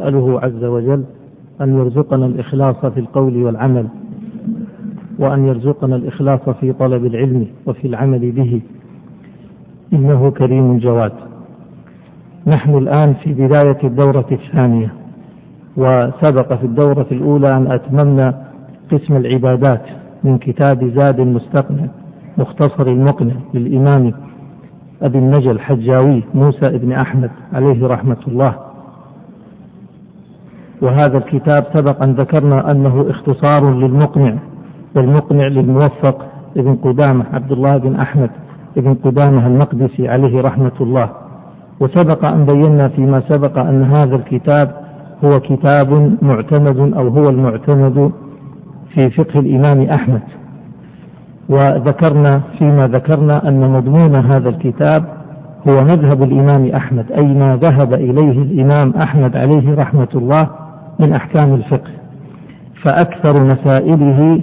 نسأله عز وجل أن يرزقنا الإخلاص في القول والعمل وأن يرزقنا الإخلاص في طلب العلم وفي العمل به. إنه كريم جواد. نحن الآن في بداية الدورة الثانية وسبق في الدورة الأولى أن أتممنا قسم العبادات من كتاب زاد المستقنع مختصر المقنع للإمام أبي النجا الحجاوي موسى بن أحمد عليه رحمة الله. وهذا الكتاب سبق أن ذكرنا أنه اختصار للمقنع والمقنع للموفق ابن قدامة عبد الله بن أحمد ابن قدامة المقدسي عليه رحمة الله. وسبق أن بينا فيما سبق أن هذا الكتاب هو كتاب معتمد أو هو المعتمد في فقه الإمام أحمد. وذكرنا فيما ذكرنا أن مضمون هذا الكتاب هو مذهب الإمام أحمد أي ما ذهب إليه الإمام أحمد عليه رحمة الله من أحكام الفقه. فأكثر مسائله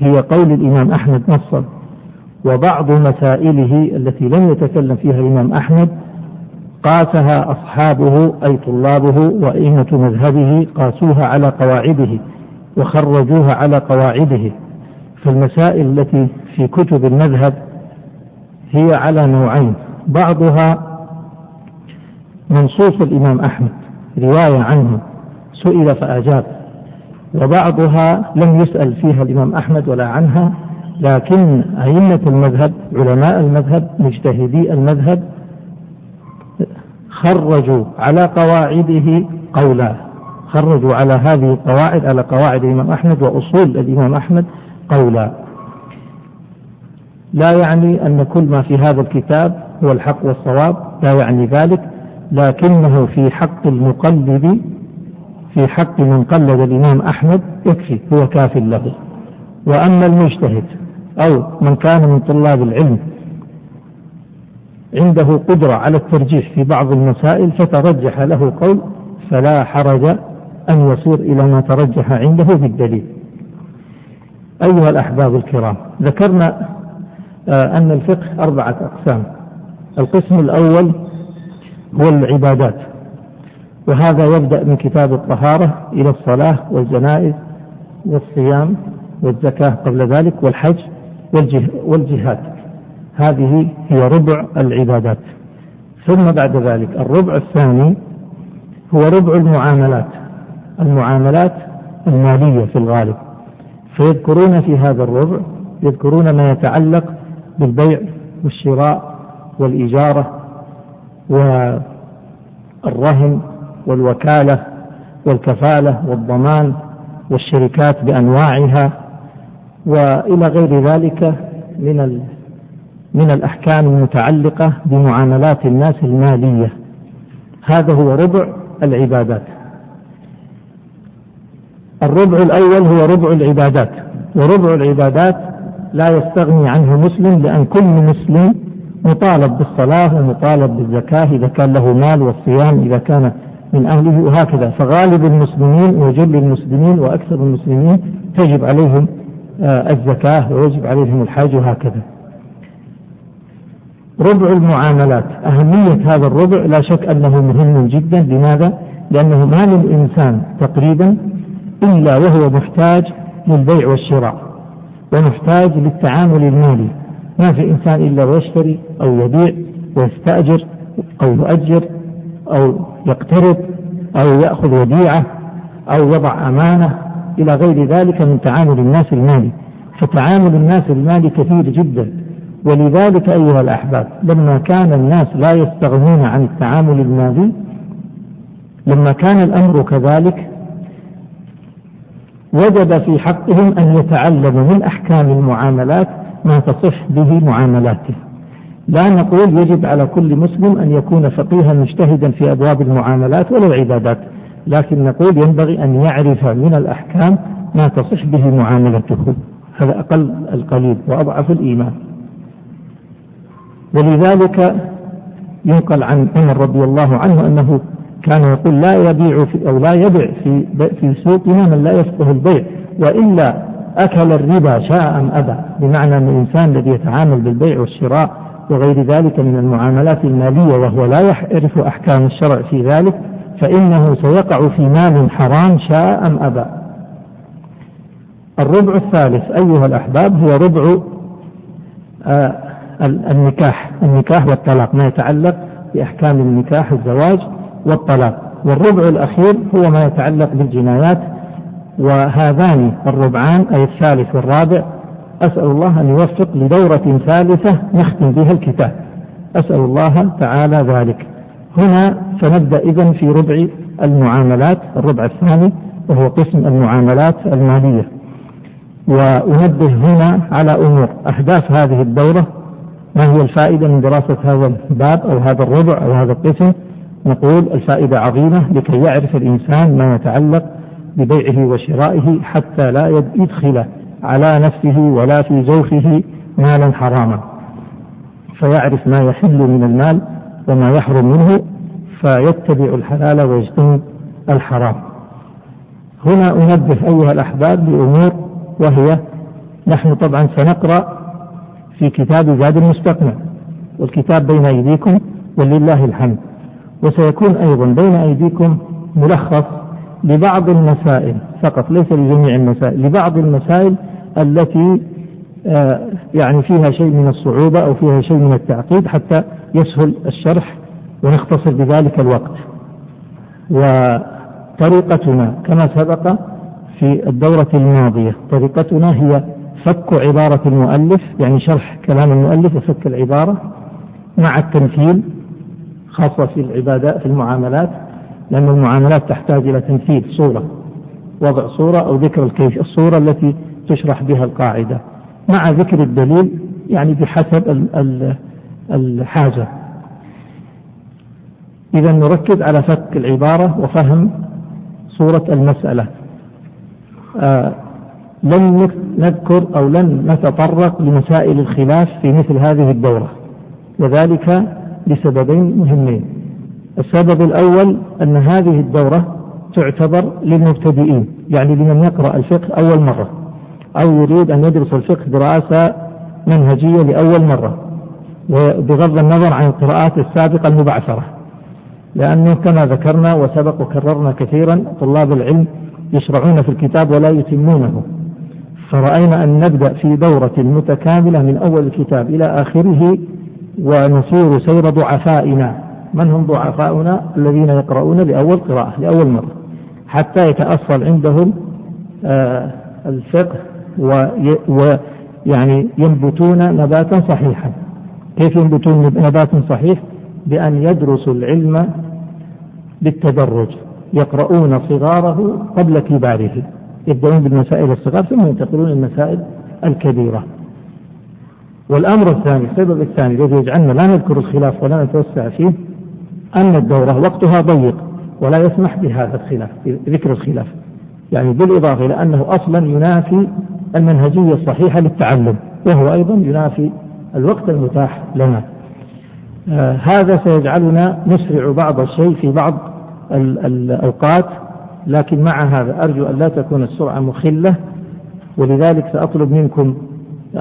هي قول الإمام أحمد نصا وبعض مسائله التي لم يتكلم فيها الإمام أحمد قاسها أصحابه أي طلابه وأئمة مذهبه قاسوها على قواعده وخرجوها على قواعده. فالمسائل التي في كتب المذهب هي على نوعين. بعضها منصوص الإمام أحمد رواية عنه سئل فأجاب. وبعضها لم يسأل فيها الإمام أحمد ولا عنها لكن أئمة المذهب علماء المذهب مجتهدي المذهب خرجوا على قواعده قولا خرجوا على هذه القواعد على قواعد الإمام أحمد وأصول الإمام أحمد قولا. لا يعني أن كل ما في هذا الكتاب هو الحق والصواب لا يعني ذلك لكنه في حق المقلد في حق من قلد الإمام أحمد يكفي هو كاف له. وأما المجتهد أو من كان من طلاب العلم عنده قدرة على الترجيح في بعض المسائل فترجح له قول فلا حرج أن يصير إلى ما ترجح عنده بالدليل. أيها الأحباب الكرام ذكرنا آه، أن الفقه أربعة أقسام. القسم الأول هو العبادات. وهذا يبدأ من كتاب الطهارة إلى الصلاة والجنائز والصيام والزكاة قبل ذلك والحج والجهاد. هذه هي ربع العبادات. ثم بعد ذلك الربع الثاني هو ربع المعاملات. المعاملات المالية في الغالب. فيذكرون في هذا الربع يذكرون ما يتعلق بالبيع والشراء والإجارة والرهن والوكالة والكفالة والضمان والشركات بأنواعها وإلى غير ذلك من من الأحكام المتعلقة بمعاملات الناس المالية. هذا هو ربع العبادات. الربع الأول هو ربع العبادات. وربع العبادات لا يستغني عنه مسلم لأن كل مسلم مطالب بالصلاة ومطالب بالزكاة إذا كان له مال والصيام إذا كان من أهله وهكذا. فغالب المسلمين وجل المسلمين وأكثر المسلمين تجب عليهم آه، الزكاة ويجب عليهم الحج وهكذا. ربع المعاملات. أهمية هذا الربع لا شك أنه مهم جدا. لماذا؟ لأنه ما من إنسان تقريبا إلا وهو محتاج للبيع والشراء ومحتاج للتعامل المالي. ما في إنسان إلا ويشتري أو يبيع ويستأجر أو يؤجر أو يقترض أو يأخذ وديعة أو يضع أمانة إلى غير ذلك من تعامل الناس المالي فتعامل الناس المالي كثير جدا. ولذلك أيها الأحباب لما كان الناس لا يستغنون عن التعامل المالي لما كان الأمر كذلك وجب في حقهم أن يتعلموا من أحكام المعاملات ما تصح به معاملاته. لا نقول يجب على كل مسلم أن يكون فقيها مجتهدا في أبواب المعاملات ولا العبادات لكن نقول ينبغي أن يعرف من الأحكام ما تصح به معاملته. هذا أقل القليل وأضعف الإيمان. ولذلك ينقل عن عمر رضي الله عنه أنه كان يقول لا يبيع في أو لا يبيع في في سوقنا من لا يفقه البيع وإلا أكل الربا شاء أم أبى بمعنى أن الإنسان الذي يتعامل بالبيع والشراء وغير ذلك من المعاملات المالية وهو لا يعرف أحكام الشرع في ذلك فإنه سيقع في مال حرام شاء أم أبى. الربع الثالث أيها الأحباب هو ربع آه النكاح. النكاح والطلاق ما يتعلق بأحكام النكاح الزواج والطلاق. والربع الأخير هو ما يتعلق بالجنايات وهذان الربعان أي الثالث والرابع أسأل الله أن يوفق لدورة ثالثة نختم بها الكتاب. أسأل الله تعالى ذلك. هنا سنبدأ إذن في ربع المعاملات الربع الثاني وهو قسم المعاملات المالية. وأنبه هنا على أمور. أهداف هذه الدورة ما هي الفائدة من دراسة هذا الباب أو هذا الربع أو هذا القسم؟ نقول الفائدة عظيمة لكي يعرف الإنسان ما يتعلق ببيعه وشرائه حتى لا يدخل على نفسه ولا في جوفه مالا حراما. فيعرف ما يحل من المال وما يحرم منه فيتبع الحلال ويجتنب الحرام. هنا أنبه أيها الأحباب بأمور وهي نحن طبعا سنقرأ في كتاب زاد المستقنع والكتاب بين أيديكم ولله الحمد. وسيكون أيضا بين أيديكم ملخص لبعض المسائل فقط ليس لجميع المسائل لبعض المسائل التي آه، يعني فيها شيء من الصعوبة أو فيها شيء من التعقيد حتى يسهل الشرح ونختصر بذلك الوقت. وطريقتنا كما سبق في الدورة الماضية طريقتنا هي فك عبارة المؤلف يعني شرح كلام المؤلف وفك العبارة مع التمثيل خاصة في العبادات في المعاملات. لأن المعاملات تحتاج إلى تمثيل صورة وضع صورة أو ذكر الكيف الصورة التي تشرح بها القاعدة مع ذكر الدليل يعني بحسب الحاجة. إذا نركز على فك العبارة وفهم صورة المسألة. آه لن نذكر أو لن نتطرق لمسائل الخلاف في مثل هذه الدورة وذلك لسببين مهمين. السبب الأول أن هذه الدورة تعتبر للمبتدئين يعني لمن يقرأ الفقه أول مرة أو يريد أن يدرس الفقه دراسة منهجية لأول مرة بغض النظر عن القراءات السابقة المبعثرة. لأنه كما ذكرنا وسبق وكررنا كثيرا طلاب العلم يشرعون في الكتاب ولا يتمونه. فرأينا أن نبدأ في دورة متكاملة من أول الكتاب إلى آخره ونسير سير ضعفائنا. من هم ضعفاؤنا الذين يقرؤون لأول قراءة لأول مرة حتى يتأصل عندهم آه الفقه ويعني ينبتون نباتا صحيحا. كيف ينبتون نبات صحيح؟ بأن يدرسوا العلم بالتدرج يقرؤون صغاره قبل كباره. يبدأون بالمسائل الصغار ثم ينتقلون المسائل الكبيرة. والأمر الثاني السبب الثاني الذي يجعلنا لا نذكر الخلاف ولا نتوسع فيه أن الدورة وقتها ضيق ولا يسمح بهذا الخلاف ذكر الخلاف. يعني بالإضافة إلى أنه أصلا ينافي المنهجية الصحيحة للتعلم وهو أيضا ينافي الوقت المتاح لنا. آه هذا سيجعلنا نسرع بعض الشيء في بعض الأوقات لكن مع هذا أرجو أن لا تكون السرعة مخلة ولذلك سأطلب منكم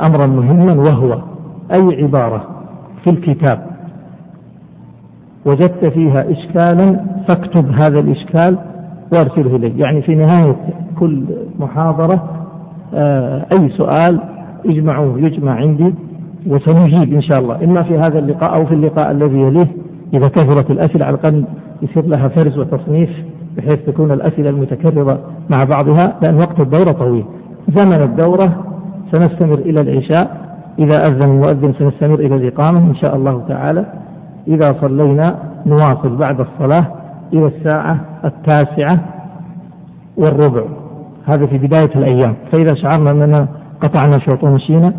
أمرا مهما وهو أي عبارة في الكتاب وجدت فيها إشكالا فاكتب هذا الإشكال وارسله إلي. يعني في نهاية كل محاضرة آه، أي سؤال اجمعوه يجمع عندي وسنجيب إن شاء الله. إما في هذا اللقاء أو في اللقاء الذي يليه إذا كثرت الأسئلة على الأقل يصير لها فرز وتصنيف بحيث تكون الأسئلة المتكررة مع بعضها لأن وقت الدورة طويل. زمن الدورة سنستمر إلى العشاء. إذا أذن المؤذن سنستمر إلى الإقامة إن شاء الله تعالى. إذا صلينا نواصل بعد الصلاة إلى الساعة التاسعة والربع. هذا في بداية الأيام. فإذا شعرنا أننا قطعنا شوط ومشينا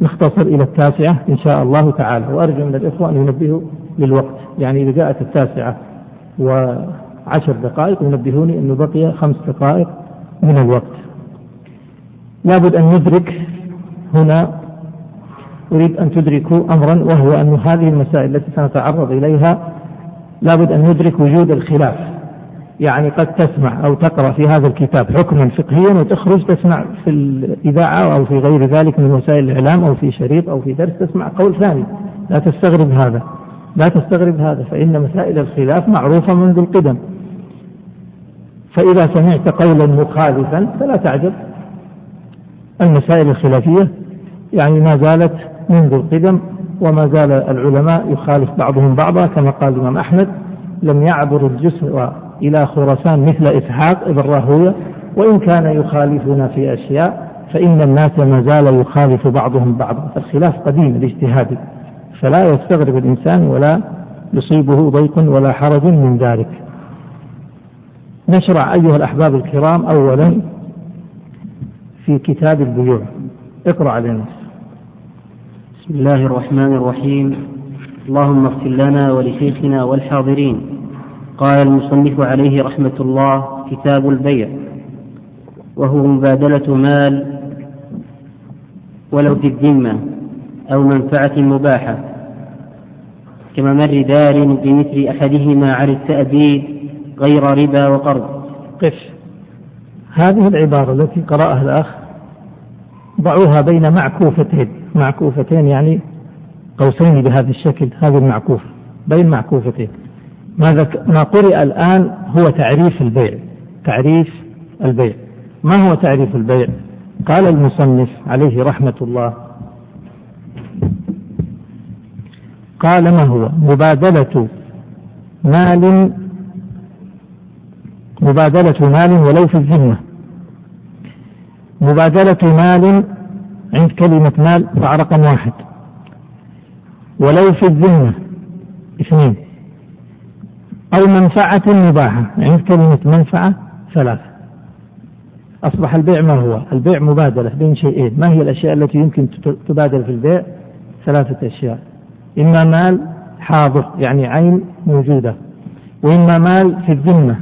نختصر إلى التاسعة إن شاء الله تعالى. وأرجو من الإخوة أن ينبهوا للوقت. يعني إذا جاءت التاسعة وعشر دقائق ينبهوني أنه بقي خمس دقائق من الوقت. لابد أن ندرك هنا أريد أن تدركوا أمرا وهو أن هذه المسائل التي سنتعرض إليها لابد أن ندرك وجود الخلاف. يعني قد تسمع أو تقرأ في هذا الكتاب حكما فقهيا وتخرج تسمع في الإذاعة أو في غير ذلك من وسائل الإعلام أو في شريط أو في درس تسمع قول ثاني. لا تستغرب هذا. لا تستغرب هذا فإن مسائل الخلاف معروفة منذ القدم. فإذا سمعت قولا مخالفا فلا تعجب. المسائل الخلافية يعني ما زالت منذ القدم وما زال العلماء يخالف بعضهم بعضا كما قال الإمام أحمد لم يعبر الجسر إلى خراسان مثل إسحاق بن راهوية وإن كان يخالفنا في أشياء فإن الناس ما زال يخالف بعضهم بعضا. فالخلاف قديم الاجتهادي فلا يستغرب الإنسان ولا يصيبه ضيق ولا حرج من ذلك. نشرع أيها الأحباب الكرام أولا في كتاب البيوع. اقرأ علينا. بسم الله الرحمن الرحيم. اللهم اغفر لنا ولشيخنا والحاضرين. قال المصنف عليه رحمة الله كتاب البيع. وهو مبادلة مال ولو في الذمة أو منفعة مباحة. كممر دار بمثل أحدهما على التأبيد غير ربا وقرض. قف. هذه العبارة التي قرأها الأخ ضعوها بين معكوفتين. معكوفتين يعني قوسين بهذا الشكل هذه المعكوفة بين معكوفتين. ما, ما قرئ الآن هو تعريف البيع تعريف البيع. ما هو تعريف البيع؟ قال المصنف عليه رحمة الله. قال ما هو؟ مبادلة مال مبادلة مال ولو في الذمة. مبادلة مال عند كلمة مال ضع رقم واحد. ولو في الذمة اثنين. أو منفعة مباحة عند كلمة منفعة ثلاثة. أصبح البيع ما هو؟ البيع مبادلة بين شيئين. ما هي الأشياء التي يمكن تبادل في البيع؟ ثلاثة أشياء. إما مال حاضر يعني عين موجودة. وإما مال في الذمة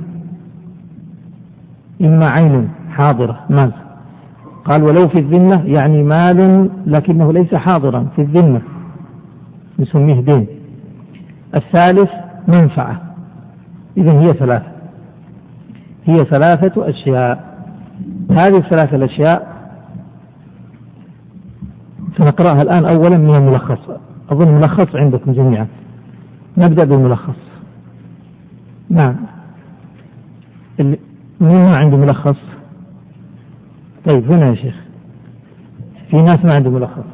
إما عين حاضرة مال. قال ولو في الذمة يعني مال لكنه ليس حاضرا في الذمة. نسميه دين. الثالث منفعة. إذا هي ثلاثة. هي ثلاثة أشياء. هذه الثلاثة الأشياء سنقرأها الآن أولا من الملخص. أظن ملخص عندكم جميعا. نبدأ بالملخص. نعم. مين ما عنده ملخص؟ طيب هنا يا شيخ. في ناس ما عنده ملخص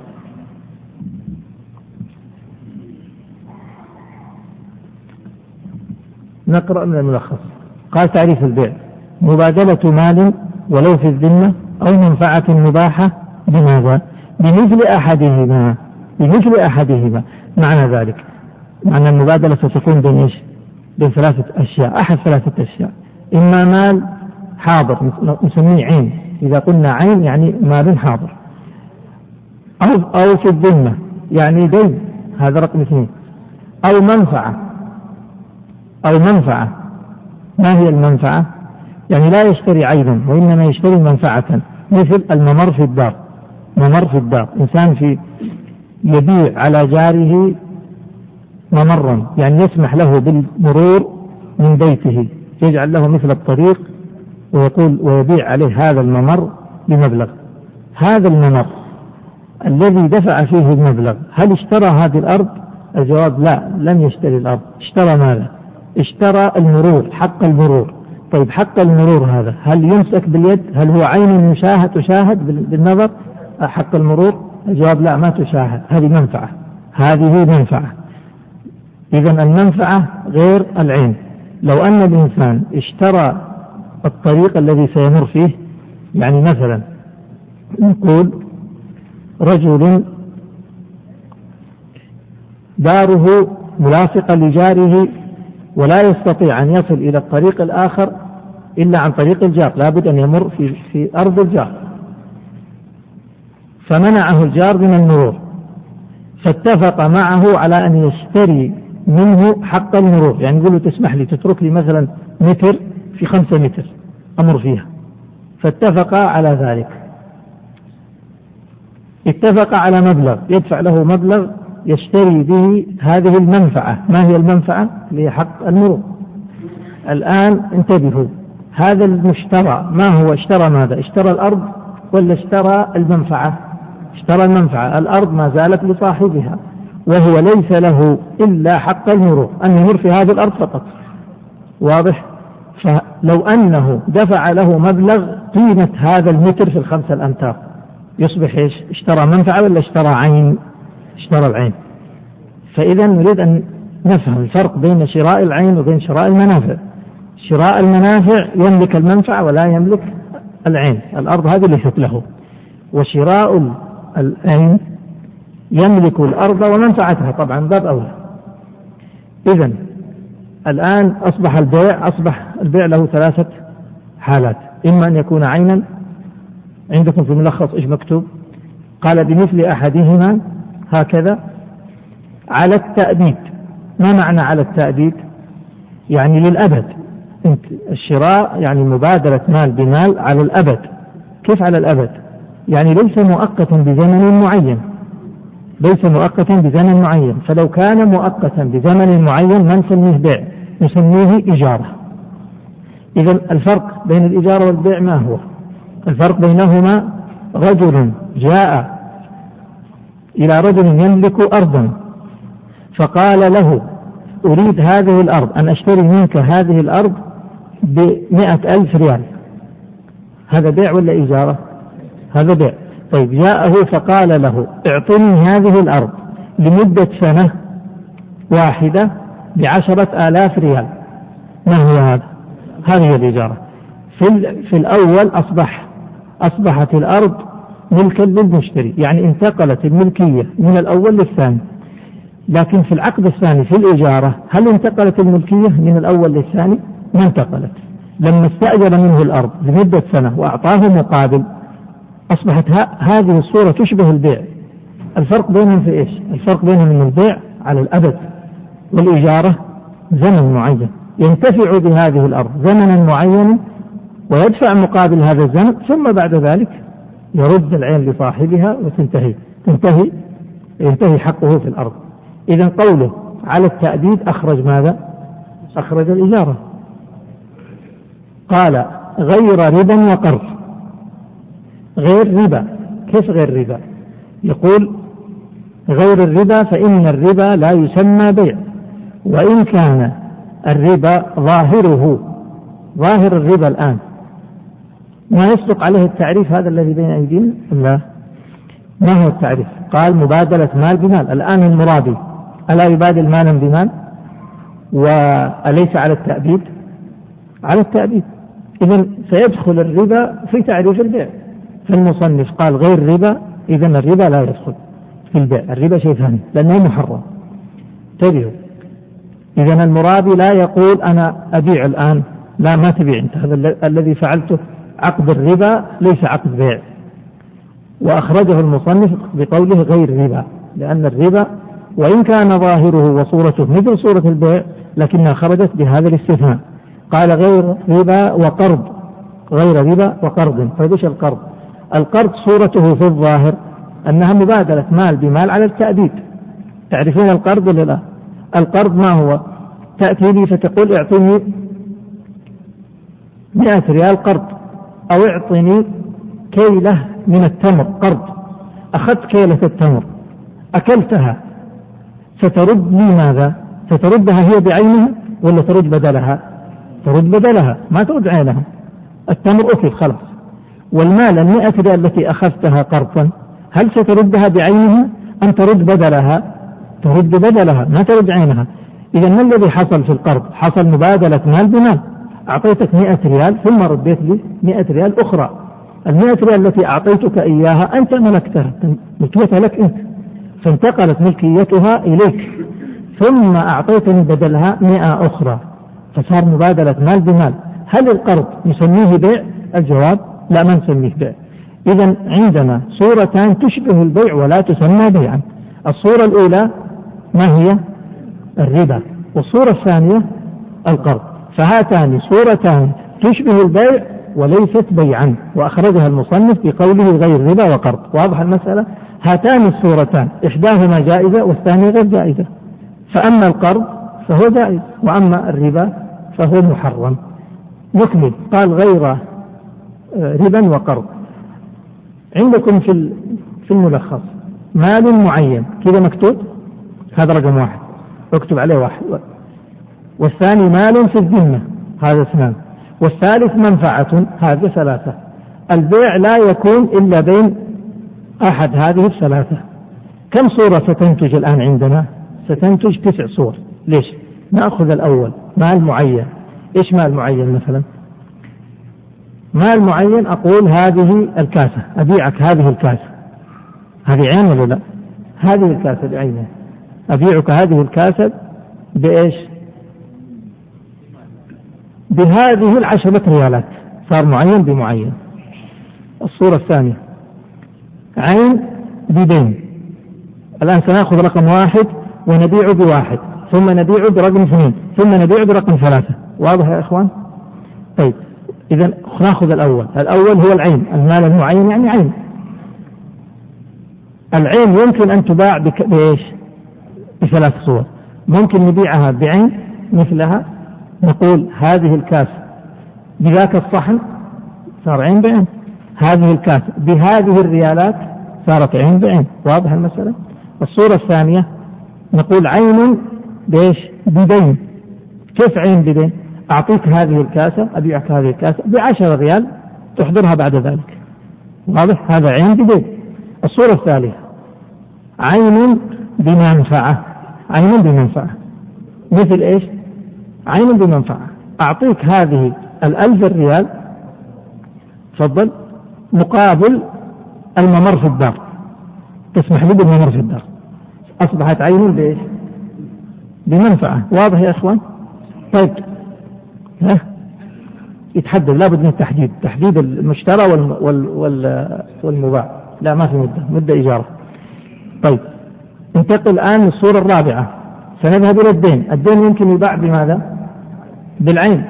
نقرأ من الملخص. قال تعريف البيع. مبادلة مال ولو في الذمة أو منفعة مباحة بماذا؟ بمثل أحدهما. بمثل أحدهما. معنى ذلك. معنى المبادلة ستكون بين إيش؟ بين ثلاثة أشياء. أحد ثلاثة أشياء. إما مال حاضر نسميه عين. إذا قلنا عين يعني مال حاضر. أو أو في الذمة يعني دين هذا رقم اثنين. أو منفعة. أو منفعة. ما هي المنفعة؟ يعني لا يشتري عينا وإنما يشتري منفعة مثل الممر في الدار. ممر في الدار. إنسان في يبيع على جاره ممرا يعني يسمح له بالمرور من بيته يجعل له مثل الطريق ويقول ويبيع عليه هذا الممر بمبلغ. هذا الممر الذي دفع فيه المبلغ هل اشترى هذه الأرض؟ الجواب لا لم يشتري الأرض. اشترى ماذا؟ اشترى المرور حق المرور. طيب حق المرور هذا هل يمسك باليد؟ هل هو عين مشاهد تشاهد بالنظر؟ حق المرور؟ الجواب لا ما تشاهد. هذه منفعة. هذه منفعة. إذا المنفعة غير العين. لو أن الإنسان اشترى الطريق الذي سيمر فيه يعني مثلا نقول رجل داره ملاصقة لجاره ولا يستطيع أن يصل إلى الطريق الآخر إلا عن طريق الجار لابد أن يمر في, في أرض الجار. فمنعه الجار من المرور فاتفق معه على أن يشتري منه حق المرور يعني يقول له تسمح لي تترك لي مثلا متر في خمسة متر أمر فيها. فاتفقا على ذلك. اتفق على مبلغ يدفع له مبلغ يشتري به هذه المنفعة. ما هي المنفعة؟ اللي هي حق المرور. الآن انتبهوا هذا المشترى ما هو؟ اشترى ماذا؟ اشترى الأرض ولا اشترى المنفعة؟ اشترى المنفعة. الأرض ما زالت لصاحبها وهو ليس له إلا حق المرور. أن يمر في هذه الأرض فقط. واضح؟ فلو أنه دفع له مبلغ قيمة هذا المتر في الخمسة الأمتار يصبح إيش؟ اشترى منفعة ولا اشترى عين؟ اشترى العين. فإذا نريد أن نفهم الفرق بين شراء العين وبين شراء المنافع. شراء المنافع يملك المنفعة ولا يملك العين. الأرض هذه ليست له. وشراء العين يملك الأرض ومنفعتها. طبعا باب أولى إذا الآن أصبح البيع أصبح البيع له ثلاثة حالات. إما أن يكون عينا عندكم في الملخص إيش مكتوب؟ قال بمثل أحدهما هكذا على التأبيد. ما معنى على التأبيد؟ يعني للأبد. أنت الشراء يعني مبادرة مال بمال على الأبد. كيف على الأبد؟ يعني ليس مؤقتا بزمن معين. ليس مؤقتا بزمن معين. فلو كان مؤقتا بزمن معين ما نسميه بيع. نسميه إجارة. إذا الفرق بين الإجارة والبيع ما هو؟ الفرق بينهما رجل جاء إلى رجل يملك أرضا فقال له أريد هذه الأرض أن أشتري منك هذه الأرض بمئة ألف ريال. هذا بيع ولا إجارة؟ هذا بيع. طيب جاءه فقال له اعطني هذه الأرض لمدة سنة واحدة بعشرة آلاف ريال. ما هو هذا؟ هذه الإجارة في, في الأول أصبح أصبحت الأرض ملكا للمشتري يعني انتقلت الملكية من الأول للثاني. لكن في العقد الثاني في الإجارة هل انتقلت الملكية من الأول للثاني؟ ما انتقلت. لما استأجر منه الأرض لمدة سنة وأعطاه مقابل أصبحت هذه الصورة تشبه البيع. الفرق بينهم في إيش؟ الفرق بينهم أن البيع على الأبد. والإجارة زمن معين ينتفع بهذه الأرض زمنا معينا ويدفع مقابل هذا الزمن ثم بعد ذلك يرد العين لصاحبها وتنتهي تنتهي ينتهي حقه في الأرض إذا قوله على التأديب أخرج ماذا؟ أخرج الإجارة قال غير ربا وقرض غير ربا كيف غير ربا؟ يقول غير الربا فإن الربا لا يسمى بيع وإن كان الربا ظاهره ظاهر الربا الآن ما يصدق عليه التعريف هذا الذي بين أيدينا؟ لا؟ ما هو التعريف؟ قال مبادلة مال بمال. الآن المرابي ألا يبادل مالا بمال؟ وليس على التأبيد؟ على التأبيد. إذا سيدخل الربا في تعريف البيع. فالمصنف قال غير ربا إذا الربا لا يدخل في البيع. الربا شيء ثاني لأنه محرم. انتبهوا إذا المرابي لا يقول أنا أبيع الآن. لا ما تبيع أنت. هذا الذي فعلته عقد الربا ليس عقد بيع. وأخرجه المصنف بقوله غير ربا لأن الربا وإن كان ظاهره وصورته مثل صورة البيع لكنها خرجت بهذا الاستثناء. قال غير ربا وقرض. غير ربا وقرض. طيب إيش القرض؟ القرض صورته في الظاهر أنها مبادلة مال بمال على التأبيد تعرفون القرض ولا لا؟ القرض ما هو؟ تأتي لي فتقول اعطني مئة ريال قرض أو اعطني كيلة من التمر قرض أخذت كيلة التمر أكلتها سترد لي ماذا؟ ستردها هي بعينها ولا ترد بدلها؟ ترد بدلها ما ترد عينها التمر أكل خلاص والمال المئة ريال التي أخذتها قرضا هل ستردها بعينها أم ترد بدلها؟ ترد بدلها ما ترد عينها. إذا ما الذي حصل في القرض؟ حصل مبادلة مال بمال أعطيتك مئة ريال ثم رديت لي مئة ريال أخرى. المئة ريال التي أعطيتك إياها أنت ملكتها ملكيتها لك أنت. فانتقلت ملكيتها إليك. ثم أعطيتني بدلها مئة أخرى. فصار مبادلة مال بمال. هل القرض نسميه بيع؟ الجواب لا ما نسميه بيع. إذا عندنا صورتان تشبه البيع ولا تسمى بيعا. الصورة الأولى ما هي الربا؟ والصورة الثانية القرض. فهاتان صورتان تشبه البيع وليست بيعا وأخرجها المصنف بقوله غير ربا وقرض. واضح المسألة؟ هاتان الصورتان إحداهما جائزة والثانية غير جائزة. فأما القرض فهو جائز وأما الربا فهو محرم. نكمل. قال غير آه، ربا وقرض. عندكم في في الملخص مال معين. كذا مكتوب؟ هذا رقم واحد. اكتب عليه واحد. والثاني مال في الذمة. هذا اثنان. والثالث منفعة. هذه ثلاثة. البيع لا يكون إلا بين أحد. هذه الثلاثة. كم صورة ستنتج الآن عندنا؟ ستنتج تسع صور. ليش؟ نأخذ الأول. مال معين. إيش مال معين مثلا؟ مال معين أقول هذه الكاسة. أبيعك هذه الكاسة. هذه عين ولا لا؟ هذه الكاسة بعينها. أبيعك هذه الكاسة بإيش؟ بهذه العشرة ريالات. صار معين بمعين. الصورة الثانية. عين بدين الآن سنأخذ رقم واحد ونبيع بواحد ثم نبيع برقم اثنين ثم نبيع برقم ثلاثة. واضح يا إخوان؟ طيب إذا نأخذ الأول. الأول هو العين. المال المعين يعني عين. العين يمكن أن تباع بإيش؟ بثلاث صور. ممكن نبيعها بعين مثلها نقول هذه الكاس بذاك الصحن صار عين بعين هذه الكاس بهذه الريالات صارت عين بعين. واضح المسألة؟ الصورة الثانية نقول عين بإيش؟ بدين. كيف عين بدين؟ أعطيك هذه الكاسة أبيعك هذه الكاسة بعشرة ريال تحضرها بعد ذلك. واضح؟ هذا عين بدين. الصورة الثالثة عين بمنفعة عين بمنفعة. مثل إيش؟ عين بمنفعة. أعطيك هذه الألف ريال تفضل مقابل الممر في الدار. تسمح لي بالممر في الدار. أصبحت عين بإيش؟ بمنفعة. واضح يا إخوان؟ طيب. ها؟ يتحدد لابد من التحديد. تحديد المشترى وال وال وال والمباع. لا ما في مدة. مدة إيجارة. طيب. انتقل الآن للصورة الرابعة. سنذهب إلى الدين. الدين يمكن يباع بماذا؟ بالعين.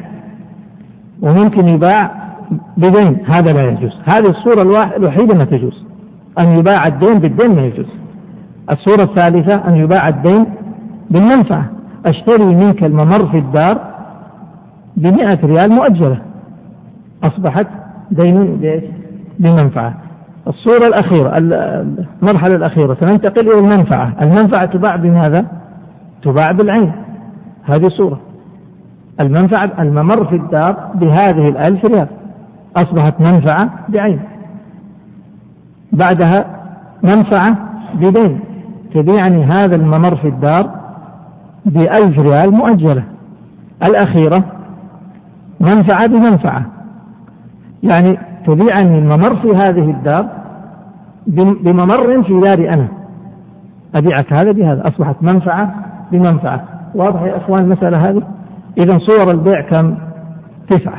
وممكن يباع بدين هذا لا يجوز. هذه الصورة الوحيدة ما تجوز. أن يباع الدين بالدين ما يجوز. الصورة الثالثة أن يباع الدين بالمنفعة. أشتري منك الممر في الدار بمئة ريال مؤجلة. أصبحت دين بمنفعة. الصورة الأخيرة المرحلة الأخيرة. سننتقل إلى المنفعة. المنفعة تباع بماذا؟ تباع بالعين. هذه صورة. المنفعة الممر في الدار بهذه الألف ريال. أصبحت منفعة بعين. بعدها منفعة بدين. تبيعني هذا الممر في الدار بألف ريال مؤجلة. الأخيرة منفعة بمنفعة. يعني تبيعني الممر في هذه الدار بممر في داري أنا. أبيعك هذا بهذا. أصبحت منفعة بمنفعة. واضح يا إخوان المسألة هذه؟ إذا صور البيع كم؟ تسعة.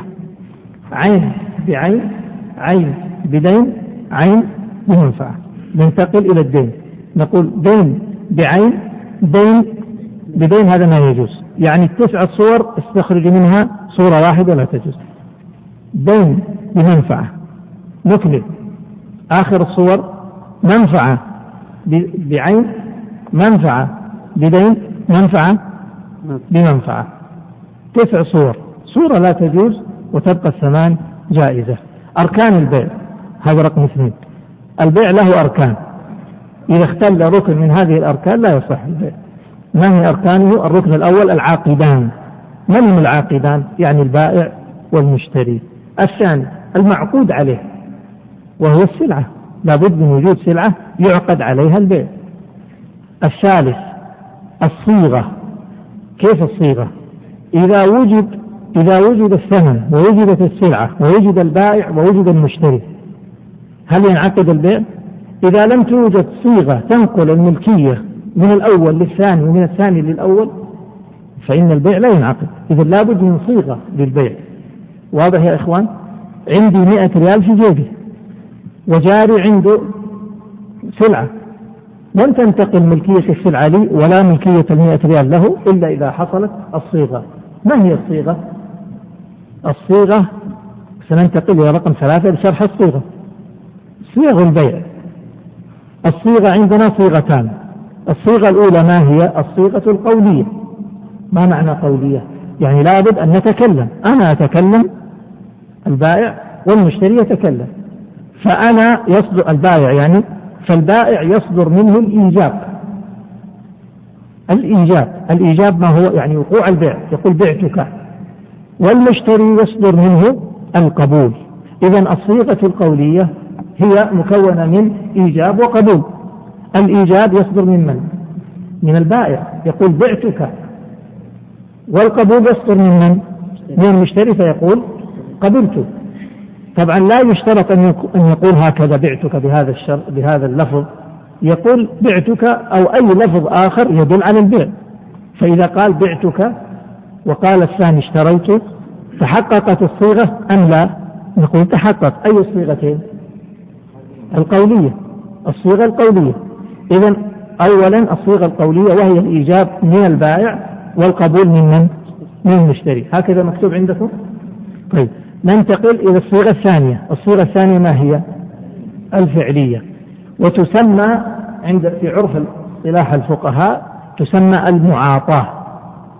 عين بعين عين بدين عين بمنفعة. ننتقل إلى الدين. نقول دين بعين دين بدين هذا ما يجوز. يعني التسع صور استخرج منها صورة واحدة لا تجوز. دين بمنفعة. نكمل آخر الصور منفعة. بعين منفعة. بدين منفعة. بمنفعة. تسع صور. صورة لا تجوز وتبقى الثمان جائزة. أركان البيع. هذا رقم اثنين. البيع له أركان. إذا اختل ركن من هذه الأركان لا يصح البيع. ما هي أركانه؟ الركن الأول العاقدان. من هم العاقدان؟ يعني البائع والمشتري. الثاني المعقود عليه. وهو السلعة. لابد من وجود سلعة يعقد عليها البيع. الثالث الصيغة. كيف الصيغة؟ إذا وجد إذا وجد الثمن ووجدت السلعة ووجد البائع ووجد المشتري هل ينعقد البيع؟ إذا لم توجد صيغة تنقل الملكية من الأول للثاني ومن الثاني للأول فإن البيع لا ينعقد. إذا لابد من صيغة للبيع. واضح يا إخوان؟ عندي مئة ريال في جيبي. وجاري عنده سلعة. لن تنتقل ملكية السلعة لي ولا ملكية المئة ريال له إلا إذا حصلت الصيغة. ما هي الصيغة؟ الصيغة سننتقل إلى رقم ثلاثة لشرح الصيغة. صيغ البيع. الصيغة عندنا صيغتان. الصيغة الأولى ما هي؟ الصيغة القولية. ما معنى قولية؟ يعني لابد أن نتكلم. أنا أتكلم البائع والمشتري يتكلم. فأنا يصدر البائع يعني فالبائع يصدر منه الإيجاب الإيجاب الإيجاب ما هو يعني وقوع البيع يقول بعتك. والمشتري يصدر منه القبول. إذا الصيغة القولية هي مكونة من إيجاب وقبول. الإيجاب يصدر من من؟ من البائع. يقول بعتك. والقبول يصدر من من؟ من المشتري فيقول قبلت. طبعا لا يشترط أن يقول هكذا بعتك بهذا الشر بهذا اللفظ يقول بعتك أو أي لفظ آخر يدل على البيع فإذا قال بعتك وقال الثاني اشتريت تحققت الصيغة أم لا؟ نقول تحقق أي الصيغتين؟ القولية الصيغة القولية إذا أولا الصيغة القولية وهي الإيجاب من البائع والقبول من من؟ من المشتري هكذا مكتوب عندكم؟ طيب ننتقل إلى الصيغة الثانية. الصيغة الثانية ما هي؟ الفعلية. وتسمى عند في عرف اصطلاح الفقهاء تسمى المعاطاة.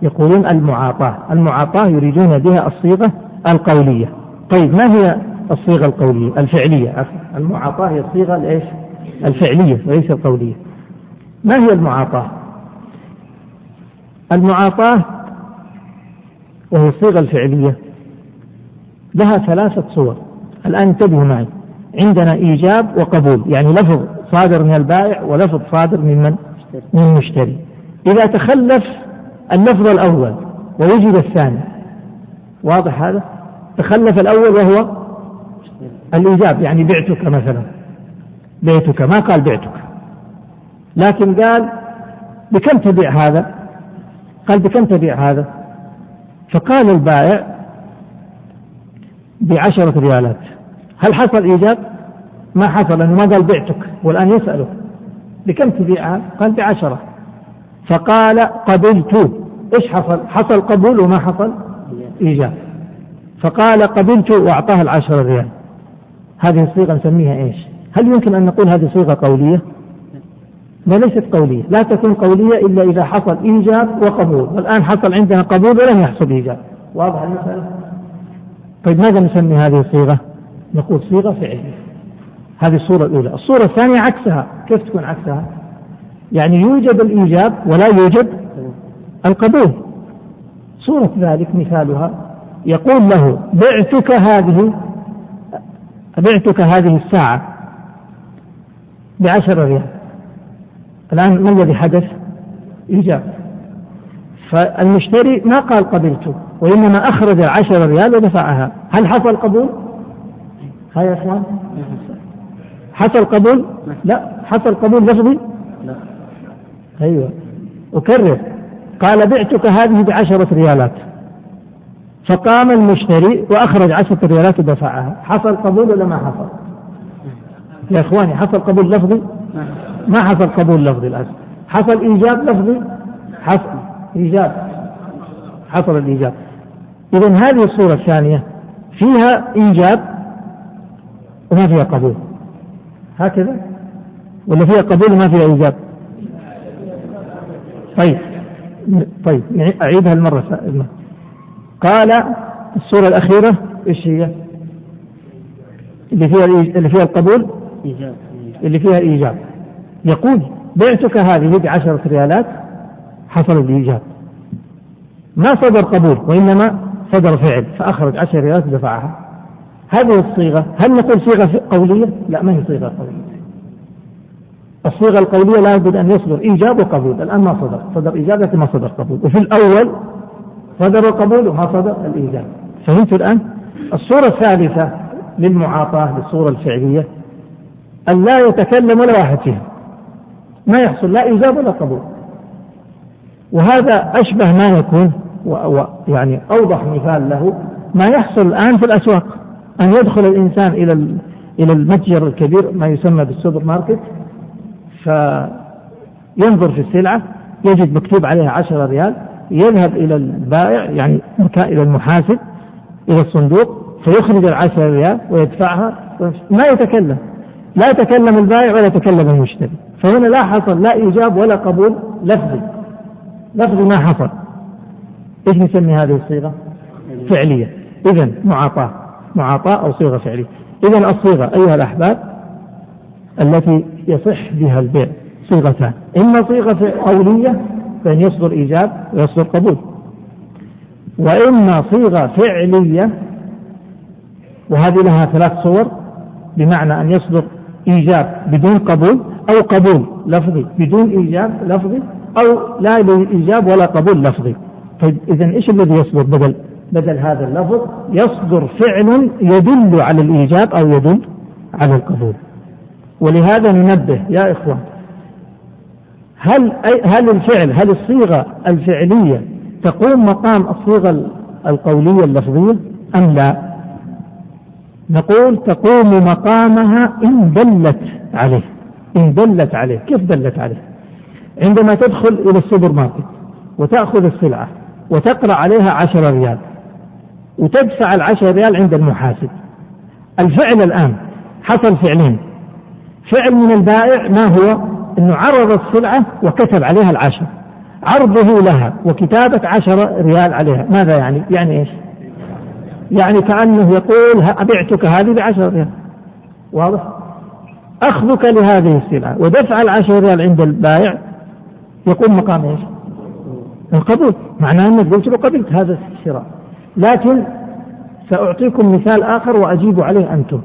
يقولون المعاطاة. المعاطاة يريدون بها الصيغة القولية. طيب ما هي الصيغة القولية؟ الفعلية. المعاطاة هي الصيغة الايش الفعلية وليس القولية. ما هي المعاطاة؟ المعاطاة وهي الصيغة الفعلية. لها ثلاثة صور الآن انتبهوا معي عندنا إيجاب وقبول يعني لفظ صادر من البائع ولفظ صادر من من؟ من المشتري إذا تخلف اللفظ الأول ووجد الثاني واضح هذا؟ تخلف الأول وهو الإيجاب يعني بعتك مثلا بيتك ما قال بعتك لكن قال بكم تبيع هذا؟ قال بكم تبيع هذا؟ فقال البائع بعشرة ريالات هل حصل إيجاب؟ ما حصل لأنه ما قال بعتك والآن يسأله بكم تبيعها؟ قال بعشرة فقال قبلت إيش حصل؟ حصل قبول وما حصل إيجاب فقال قبلت وأعطاه العشرة ريال هذه الصيغة نسميها إيش؟ هل يمكن أن نقول هذه صيغة قولية؟ ما ليست قولية، لا تكون قولية إلا إذا حصل إيجاب وقبول، والآن حصل عندنا قبول ولم يحصل إيجاب، واضح المسألة؟ طيب ماذا نسمي هذه الصيغة؟ نقول صيغة فعلية. هذه الصورة الأولى، الصورة الثانية عكسها، كيف تكون عكسها؟ يعني يوجد الإيجاب ولا يوجد القبول صورة ذلك مثالها يقول له بعتك هذه بعتك هذه الساعة بعشر ريال الآن ما الذي حدث؟ إيجاب فالمشتري ما قال قبلت وإنما أخرج عشر ريال ودفعها. هل حصل قبول؟ ها يا إخوان. حصل قبول؟ لا. حصل قبول لفظي؟ لا. أيوة. أكرر. قال بعتك هذه بعشرة ريالات. فقام المشتري وأخرج عشرة ريالات ودفعها. حصل قبول ولا ما حصل؟ يا إخواني حصل قبول لفظي؟ ما حصل قبول لفظي الآن. حصل إيجاب لفظي؟ حصل. إيجاب حصل الإيجاب. إذا هذه الصورة الثانية فيها إيجاب وما فيها قبول. هكذا؟ ولا فيها قبول وما فيها إيجاب؟ طيب طيب أعيدها المرة قال الصورة الأخيرة إيش هي؟ اللي فيها اللي فيها القبول؟ إيجاب اللي فيها الإيجاب يقول بعتك هذه بعشرة ريالات حصل الإيجاب ما صدر قبول وإنما صدر فعل فأخرج عشر ريالات ودفعها. هذه الصيغة هل نقول صيغة قولية؟ لا ما هي صيغة قولية. الصيغة القولية لابد أن يصدر إيجاب وقبول. الآن ما صدر. صدر إيجاب لكن ما صدر قبول. وفي الأول صدر القبول وما صدر الإيجاب فهمت الآن؟ الصورة الثالثة للمعاطاة للصورة الفعلية أن لا يتكلم ولا واحد فيها. ما يحصل لا إيجاب ولا قبول. وهذا أشبه ما يكون ويعني أوضح مثال له ما يحصل الآن في الأسواق. أن يدخل الإنسان إلى إلى المتجر الكبير ما يسمى بالسوبر ماركت فينظر في السلعة يجد مكتوب عليها عشرة ريال يذهب إلى البائع يعني إلى المحاسب إلى الصندوق فيخرج العشرة ريال ويدفعها ما يتكلم. لا يتكلم البائع ولا يتكلم المشتري. فهنا لا حصل لا إيجاب ولا قبول لفظي. لفظي ما حصل. إيش نسمي هذه الصيغة؟ فعلية. إذا معاطاة. معاطاة أو صيغة فعلية. إذا الصيغة أيها الأحباب التي يصح بها البيع صيغتان. إما صيغة قولية فإن يصدر إيجاب ويصدر قبول. وإما صيغة فعلية وهذه لها ثلاث صور بمعنى أن يصدر إيجاب بدون قبول أو قبول لفظي. بدون إيجاب لفظي أو لا إيجاب ولا قبول لفظي. طيب إذا إيش الذي يصدر؟ بدل بدل هذا اللفظ يصدر فعل يدل على الإيجاب أو يدل على القبول. ولهذا ننبه يا إخوان هل هل الفعل هل الصيغة الفعلية تقوم مقام الصيغة القولية اللفظية؟ أم لا؟ نقول تقوم مقامها إن دلت عليه. إن دلت عليه. كيف دلت عليه؟ عندما تدخل إلى السوبر ماركت وتأخذ السلعة وتقرأ عليها عشر ريال وتدفع العشر ريال عند المحاسب. الفعل الآن حصل فعلين. فعل من البائع ما هو؟ أنه عرض السلعة وكتب عليها العشر. عرضه لها وكتابة عشر ريال عليها. ماذا يعني؟ يعني إيش؟ يعني كأنه يقول أبعتك هذه بعشر ريال. واضح؟ أخذك لهذه السلعة ودفع العشر ريال عند البائع يقوم مقام إيش؟ القبول. معناه أنك قلت له قبلت هذا الشراء. لكن سأعطيكم مثال آخر وأجيب عليه أنتم.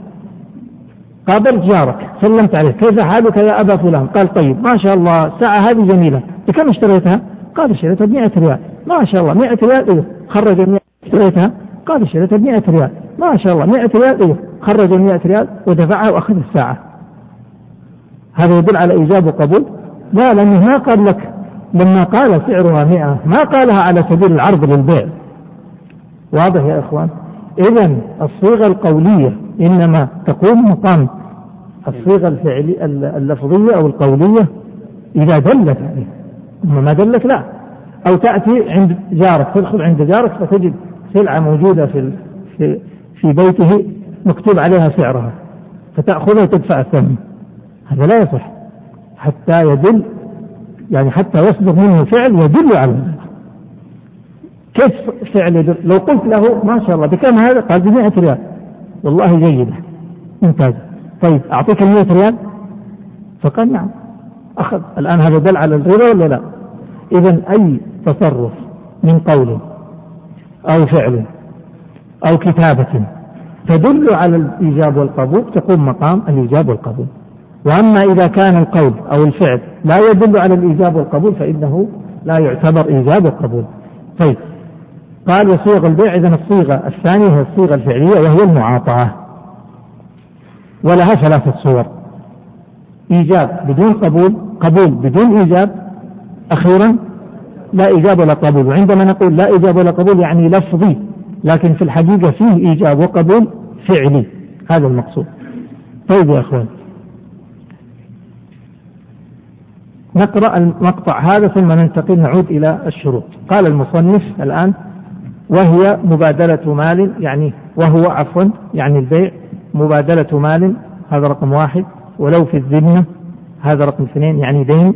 قابلت جارك سلمت عليه كيف حالك يا أبا فلان؟ قال طيب ما شاء الله الساعة هذه جميلة. بكم اشتريتها؟ قال اشتريتها ب 100 ريال. ما شاء الله 100 ريال إيه. خرج 100 اشتريتها؟ قال اشتريتها ب 100 ريال. ما شاء الله 100 ريال إيه. خرج 100 ريال ودفعها وأخذ الساعة. هذا يدل على إيجاب وقبول لا لأنه ما قال لك لما قال سعرها 100 ما قالها على سبيل العرض للبيع. واضح يا إخوان؟ إذا الصيغة القولية إنما تقوم مقام الصيغة الفعلية اللفظية أو القولية إذا دلت عليه. أما ما دلت لا. أو تأتي عند جارك تدخل عند جارك فتجد سلعة موجودة في في في بيته مكتوب عليها سعرها فتأخذها وتدفع الثمن. هذا لا يصح. حتى يدل يعني حتى يصدر منه فعل يدل على كيف فعل يدل؟ لو قلت له ما شاء الله بكم هذا قال ب 100 ريال. والله جيدة ممتازة طيب أعطيك ال 100 ريال؟ فقال نعم. أخذ. الآن هذا دل على الربا ولا لا؟ إذا أي تصرف من قول أو فعل أو كتابة تدل على الإيجاب والقبول تقوم مقام الإيجاب والقبول. وأما إذا كان القول أو الفعل لا يدل على الإيجاب والقبول فإنه لا يعتبر إيجاب وقبول طيب. قال وصيغ البيع إذا الصيغة الثانية هي الصيغة الفعلية وهي المعاطاة ولها ثلاثة صور. إيجاب بدون قبول قبول بدون إيجاب. أخيرا لا إيجاب ولا قبول. وعندما نقول لا إيجاب ولا قبول يعني لفظي لكن في الحقيقة فيه إيجاب وقبول فعلي. هذا المقصود. طيب يا أخوان. نقرأ المقطع هذا ثم ننتقل نعود إلى الشروط. قال المصنف الآن وهي مبادلة مال يعني وهو عفوا يعني البيع مبادلة مال هذا رقم واحد. ولو في الذمة هذا رقم اثنين يعني دين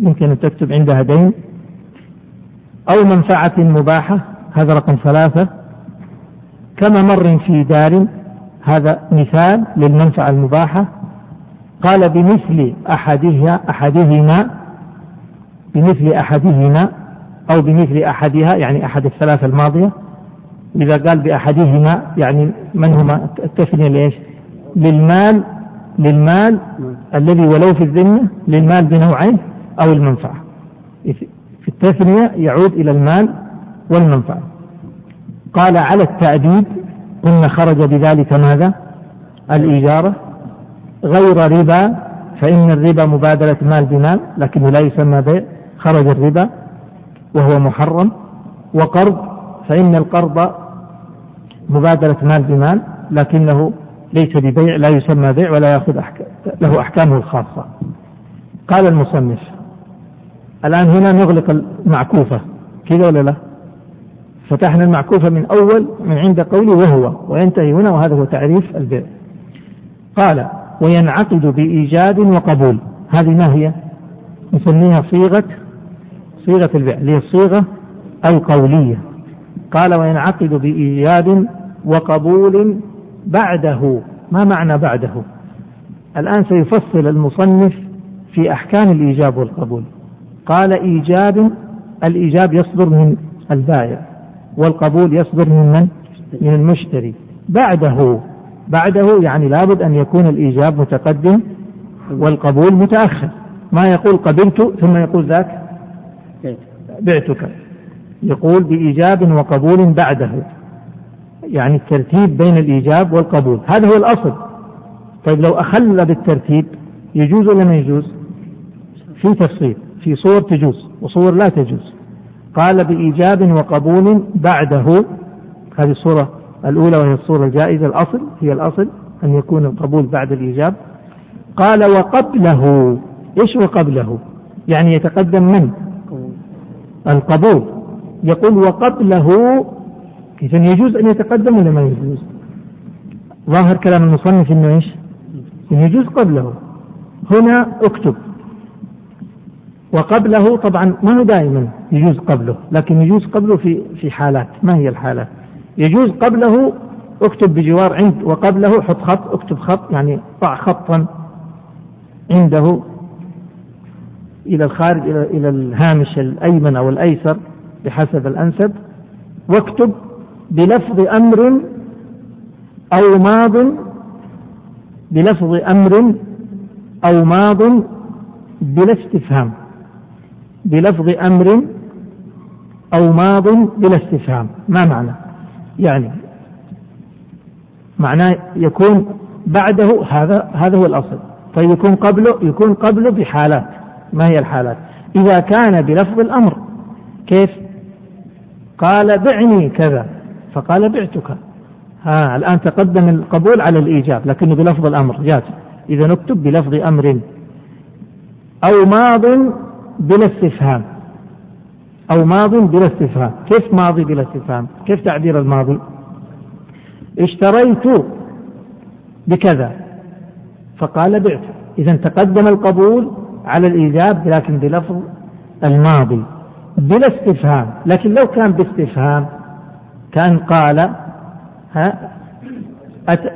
يمكن أن تكتب عندها دين. أو منفعة مباحة هذا رقم ثلاثة. كممر في دار هذا مثال للمنفعة المباحة. قال بمثل أحدها أحدهما بمثل أحدهما أو بمثل أحدها يعني أحد الثلاثة الماضية. إذا قال بأحدهما يعني من هما؟ التثنية لإيش؟ للمال للمال الذي ولو في الذمة للمال بنوعين أو المنفعة. في التثنية يعود إلى المال والمنفعة. قال على التأديب قلنا خرج بذلك ماذا؟ الإيجارة. غير ربا فإن الربا مبادلة مال بمال لكنه لا يسمى بيع خرج الربا وهو محرم. وقرض فإن القرض مبادلة مال بمال لكنه ليس ببيع لا يسمى بيع ولا يأخذ له أحكامه الخاصة. قال المصنف الآن هنا نغلق المعكوفة. كذا ولا لا؟ فتحنا المعكوفة من أول من عند قولي وهو وينتهي هنا وهذا هو تعريف البيع. قال وينعقد بإيجاد وقبول. هذه ما هي؟ نسميها صيغة صيغة البيع هي الصيغة القولية. قال وينعقد بإيجاد وقبول بعده. ما معنى بعده؟ الآن سيفصل المصنف في أحكام الإيجاب والقبول. قال إيجاب الإيجاب يصدر من البائع والقبول يصدر من من؟ من المشتري. بعده. بعده يعني لابد أن يكون الإيجاب متقدم والقبول متأخر. ما يقول قبلت ثم يقول ذاك؟ بعتك يقول بإيجاب وقبول بعده. يعني الترتيب بين الإيجاب والقبول. هذا هو الأصل. طيب لو أخل بالترتيب يجوز ولا ما يجوز؟ في تفصيل. في صور تجوز وصور لا تجوز. قال بإيجاب وقبول بعده. هذه الصورة الأولى وهي الصورة الجائزة الأصل هي الأصل أن يكون القبول بعد الإيجاب. قال وقبله إيش وقبله يعني يتقدم من؟ القبول. يقول وقبله إذا يجوز أن يتقدم ولا ما يجوز؟ ظاهر كلام المصنف أنه إيش؟ إنه يجوز قبله. هنا اكتب. وقبله طبعا ما هو دائما يجوز قبله لكن يجوز قبله في في حالات. ما هي الحالات؟ يجوز قبله اكتب بجوار عند وقبله حط خط اكتب خط يعني ضع خطا عنده إلى الخارج إلى إلى الهامش الأيمن أو الأيسر بحسب الأنسب واكتب بلفظ أمر أو ماض بلفظ أمر أو ماض بلا استفهام بلفظ أمر أو ماض بلا استفهام ما معنى؟ يعني معناه يكون بعده هذا هذا هو الأصل. طيب يكون قبله يكون قبله بحالات. ما هي الحالات؟ إذا كان بلفظ الأمر كيف؟ قال بعني كذا فقال بعتك. ها الآن تقدم القبول على الإيجاب لكنه بلفظ الأمر. جاز. إذا نكتب بلفظ أمر أو ماض بلا استفهام. أو ماض بلا استفهام. كيف ماضي بلا استفهام؟ كيف تعبير الماضي؟ اشتريت بكذا فقال بعت. إذا تقدم القبول على الإيجاب لكن بلفظ الماضي. بلا استفهام. لكن لو كان باستفهام كان قال ها أت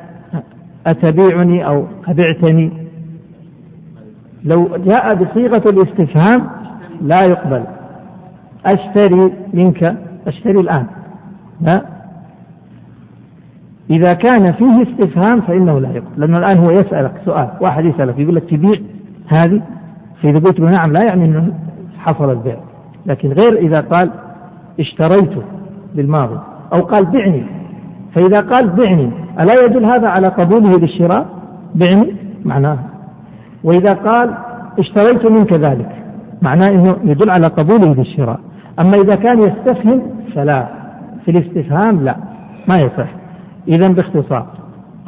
أتبيعني أو أبعتني. لو جاء بصيغة الاستفهام لا يقبل. أشتري منك أشتري الآن. لا إذا كان فيه استفهام فإنه لا يقبل. لأنه الآن هو يسألك سؤال واحد يسألك يقول لك تبيع هذه؟ فإذا قلت له نعم لا يعني أنه حصل البيع. لكن غير إذا قال اشتريت بالماضي أو قال بعني. فإذا قال بعني ألا يدل هذا على قبوله للشراء؟ بعني؟ معناه. وإذا قال اشتريت منك ذلك معناه أنه يدل على قبوله للشراء. أما إذا كان يستفهم فلا. في الاستفهام لا. ما يصح. إذا باختصار.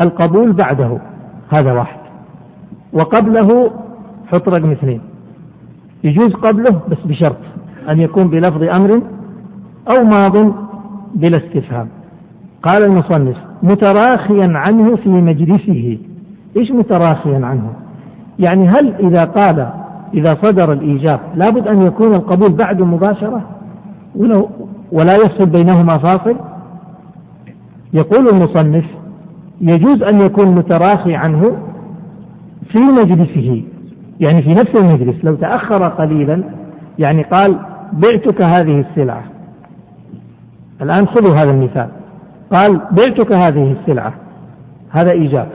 القبول بعده. هذا واحد. وقبله حط رقم اثنين. يجوز قبله بس بشرط أن يكون بلفظ أمر أو ماض بلا استفهام. قال المصنف متراخيا عنه في مجلسه. إيش متراخيا عنه؟ يعني هل إذا قال إذا صدر الإيجاب لابد أن يكون القبول بعد مباشره ولا يفصل بينهما فاصل. يقول المصنف يجوز أن يكون متراخي عنه في مجلسه يعني في نفس المجلس لو تأخر قليلا يعني قال بعتك هذه السلعة. الآن خذوا هذا المثال. قال بعتك هذه السلعة. هذا إيجاب.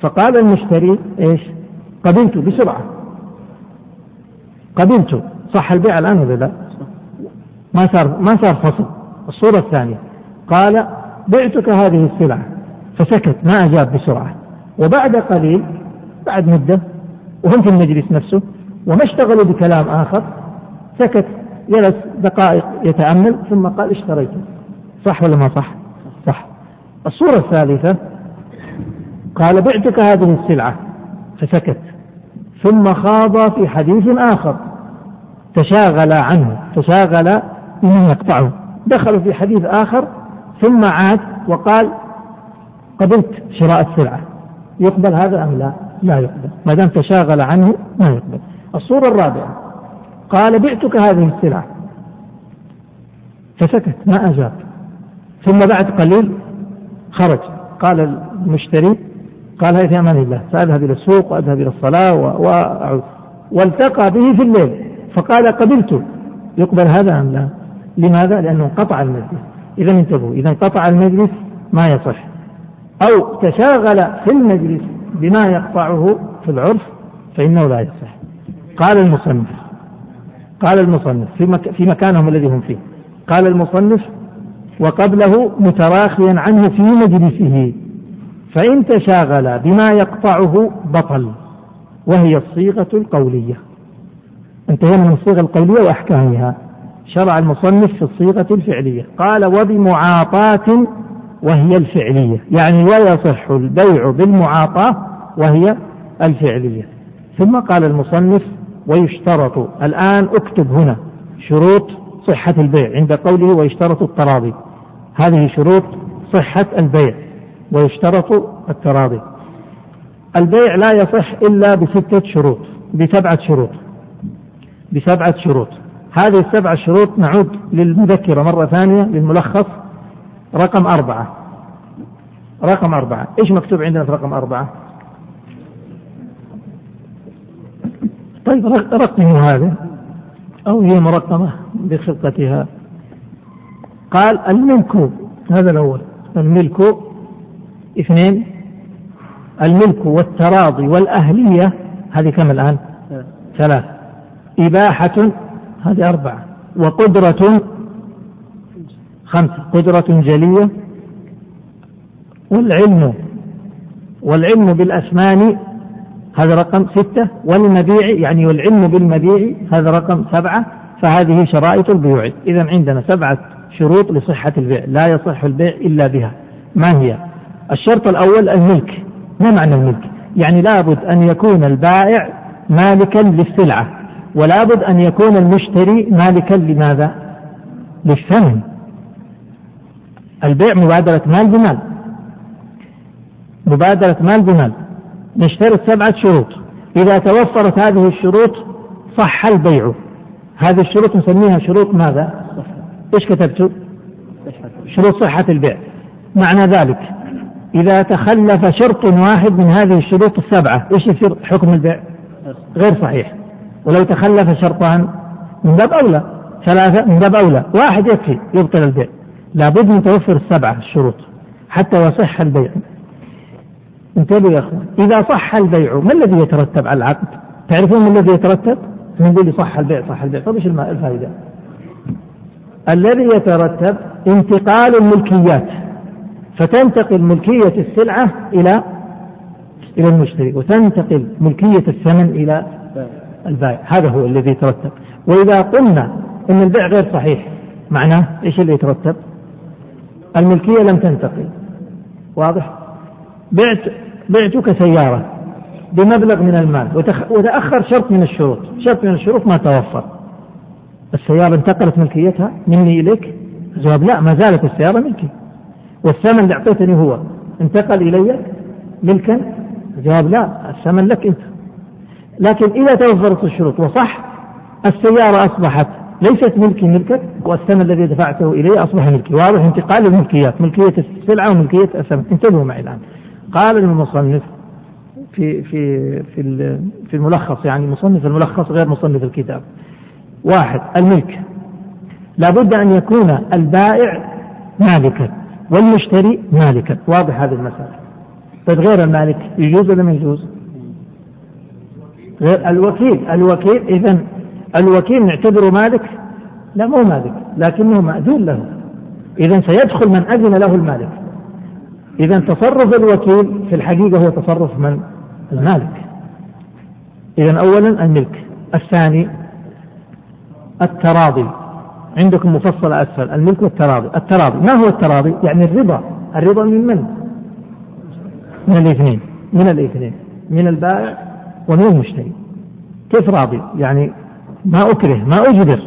فقال المشتري إيش؟ قبلت بسرعة. قبلت. صح البيع الآن ولا لا؟ ما صار ما صار فصل. الصورة الثانية. قال بعتك هذه السلعة. فسكت ما أجاب بسرعة. وبعد قليل بعد مدة وهم في المجلس نفسه وما اشتغلوا بكلام آخر سكت جلس دقائق يتأمل ثم قال اشتريته صح ولا ما صح؟ صح. الصورة الثالثة قال بعتك هذه السلعة. فسكت. ثم خاض في حديث آخر. تشاغل عنه. تشاغل بمن يقطعه. دخلوا في حديث آخر ثم عاد وقال قبلت شراء السلعة. يقبل هذا أم لا؟ لا يقبل. ما دام تشاغل عنه ما يقبل. الصورة الرابعة قال بعتك هذه السلعة. فسكت ما أجاب. ثم بعد قليل خرج. قال المشتري قال هي في أمان الله. سأذهب إلى السوق وأذهب إلى الصلاة وأعود. والتقى به في الليل فقال قبلت. يقبل هذا أم لا؟ لماذا؟ لأنه انقطع المجلس. إذا انتبهوا إذا انقطع المجلس ما يصح. أو تشاغل في المجلس بما يقطعه في العرف فإنه لا يصح. قال المصنف قال المصنف في, مك في مكانهم الذي هم فيه. قال المصنف وقبله متراخيا عنه في مجلسه فإن تشاغل بما يقطعه بطل وهي الصيغة القولية. انتهينا من الصيغة القولية وأحكامها. شرع المصنف في الصيغة الفعلية. قال وبمعاطاة وهي الفعلية. يعني ويصح البيع بالمعاطاة وهي الفعلية. ثم قال المصنف ويشترط. الآن اكتب هنا شروط صحة البيع عند قوله ويشترط التراضي. هذه شروط صحة البيع. ويشترط التراضي. البيع لا يصح إلا بستة شروط بسبعة شروط. بسبعة شروط. هذه السبعة شروط نعود للمذكرة مرة ثانية للملخص. رقم أربعة. رقم أربعة. إيش مكتوب عندنا في رقم أربعة؟ طيب رقموا هذا. أو هي مرقمة بخلقتها قال الملك. هذا الأول. الملك. اثنين. الملك والتراضي والأهلية. هذه كم الآن؟ ثلاث إباحة هذه أربعة. وقدرة خمسة. قدرة جلية والعلم. والعلم بالأثمان هذا رقم ستة. والمبيع يعني والعلم بالمبيع هذا رقم سبعة. فهذه شرائط البيوع. إذا عندنا سبعة شروط لصحة البيع. لا يصح البيع إلا بها. ما هي؟ الشرط الأول الملك. ما معنى الملك؟ يعني لابد أن يكون البائع مالكا للسلعة. ولابد أن يكون المشتري مالكا لماذا؟ للثمن البيع مبادرة مال بمال. مبادرة مال بمال. نشترط سبعة شروط. إذا توفرت هذه الشروط صح البيع. هذه الشروط نسميها شروط ماذا؟ إيش كتبت؟ شروط صحة البيع. معنى ذلك إذا تخلف شرط واحد من هذه الشروط السبعة إيش يصير حكم البيع؟ غير صحيح. ولو تخلف شرطان من باب أولى ثلاثة من باب أولى واحد يكفي يبطل البيع لابد من توفر السبعة الشروط حتى يصح البيع انتبهوا يا أخوان إذا صح البيع ما الذي يترتب على العقد؟ تعرفون ما الذي يترتب؟ نقول صح البيع صح البيع طيب إيش الفائدة؟ الذي يترتب انتقال الملكيات فتنتقل ملكية السلعة إلى إلى المشتري وتنتقل ملكية الثمن إلى البائع. هذا هو الذي يترتب. وإذا قلنا أن البيع غير صحيح معناه إيش اللي يترتب؟ الملكية لم تنتقل. واضح؟ بعت بعتك سيارة بمبلغ من المال وتأخر شرط من الشروط. شرط من الشروط ما توفر. السيارة انتقلت ملكيتها مني إليك؟ جواب لا ما زالت السيارة ملكي والثمن اللي أعطيتني هو انتقل إلي ملكا؟ جواب لا الثمن لك أنت. لكن إذا توفرت الشروط وصح السيارة أصبحت ليست ملكي ملكك والثمن الذي دفعته إلي أصبح ملكي. واضح انتقال الملكيات ملكية السلعة وملكية الثمن انتبهوا معي الآن. قال المصنف في في في في الملخص يعني مصنف الملخص غير مصنف الكتاب. واحد الملك. لابد أن يكون البائع مالكا والمشتري مالكا. واضح هذه المسألة. طيب غير المالك يجوز ولا ما يجوز؟ غير الوكيل الوكيل إذا الوكيل نعتبره مالك؟ لا مو مالك لكنه مأذون له. إذا سيدخل من أذن له المالك. إذا تصرف الوكيل في الحقيقة هو تصرف من؟ المالك. إذا أولا الملك الثاني التراضي. عندكم مفصلة أسفل الملك والتراضي. التراضي ما هو التراضي؟ يعني الرضا. الرضا من من؟ من الاثنين من الاثنين. من البائع ومن المشتري كيف راضي؟ يعني ما أكره ما أجبر.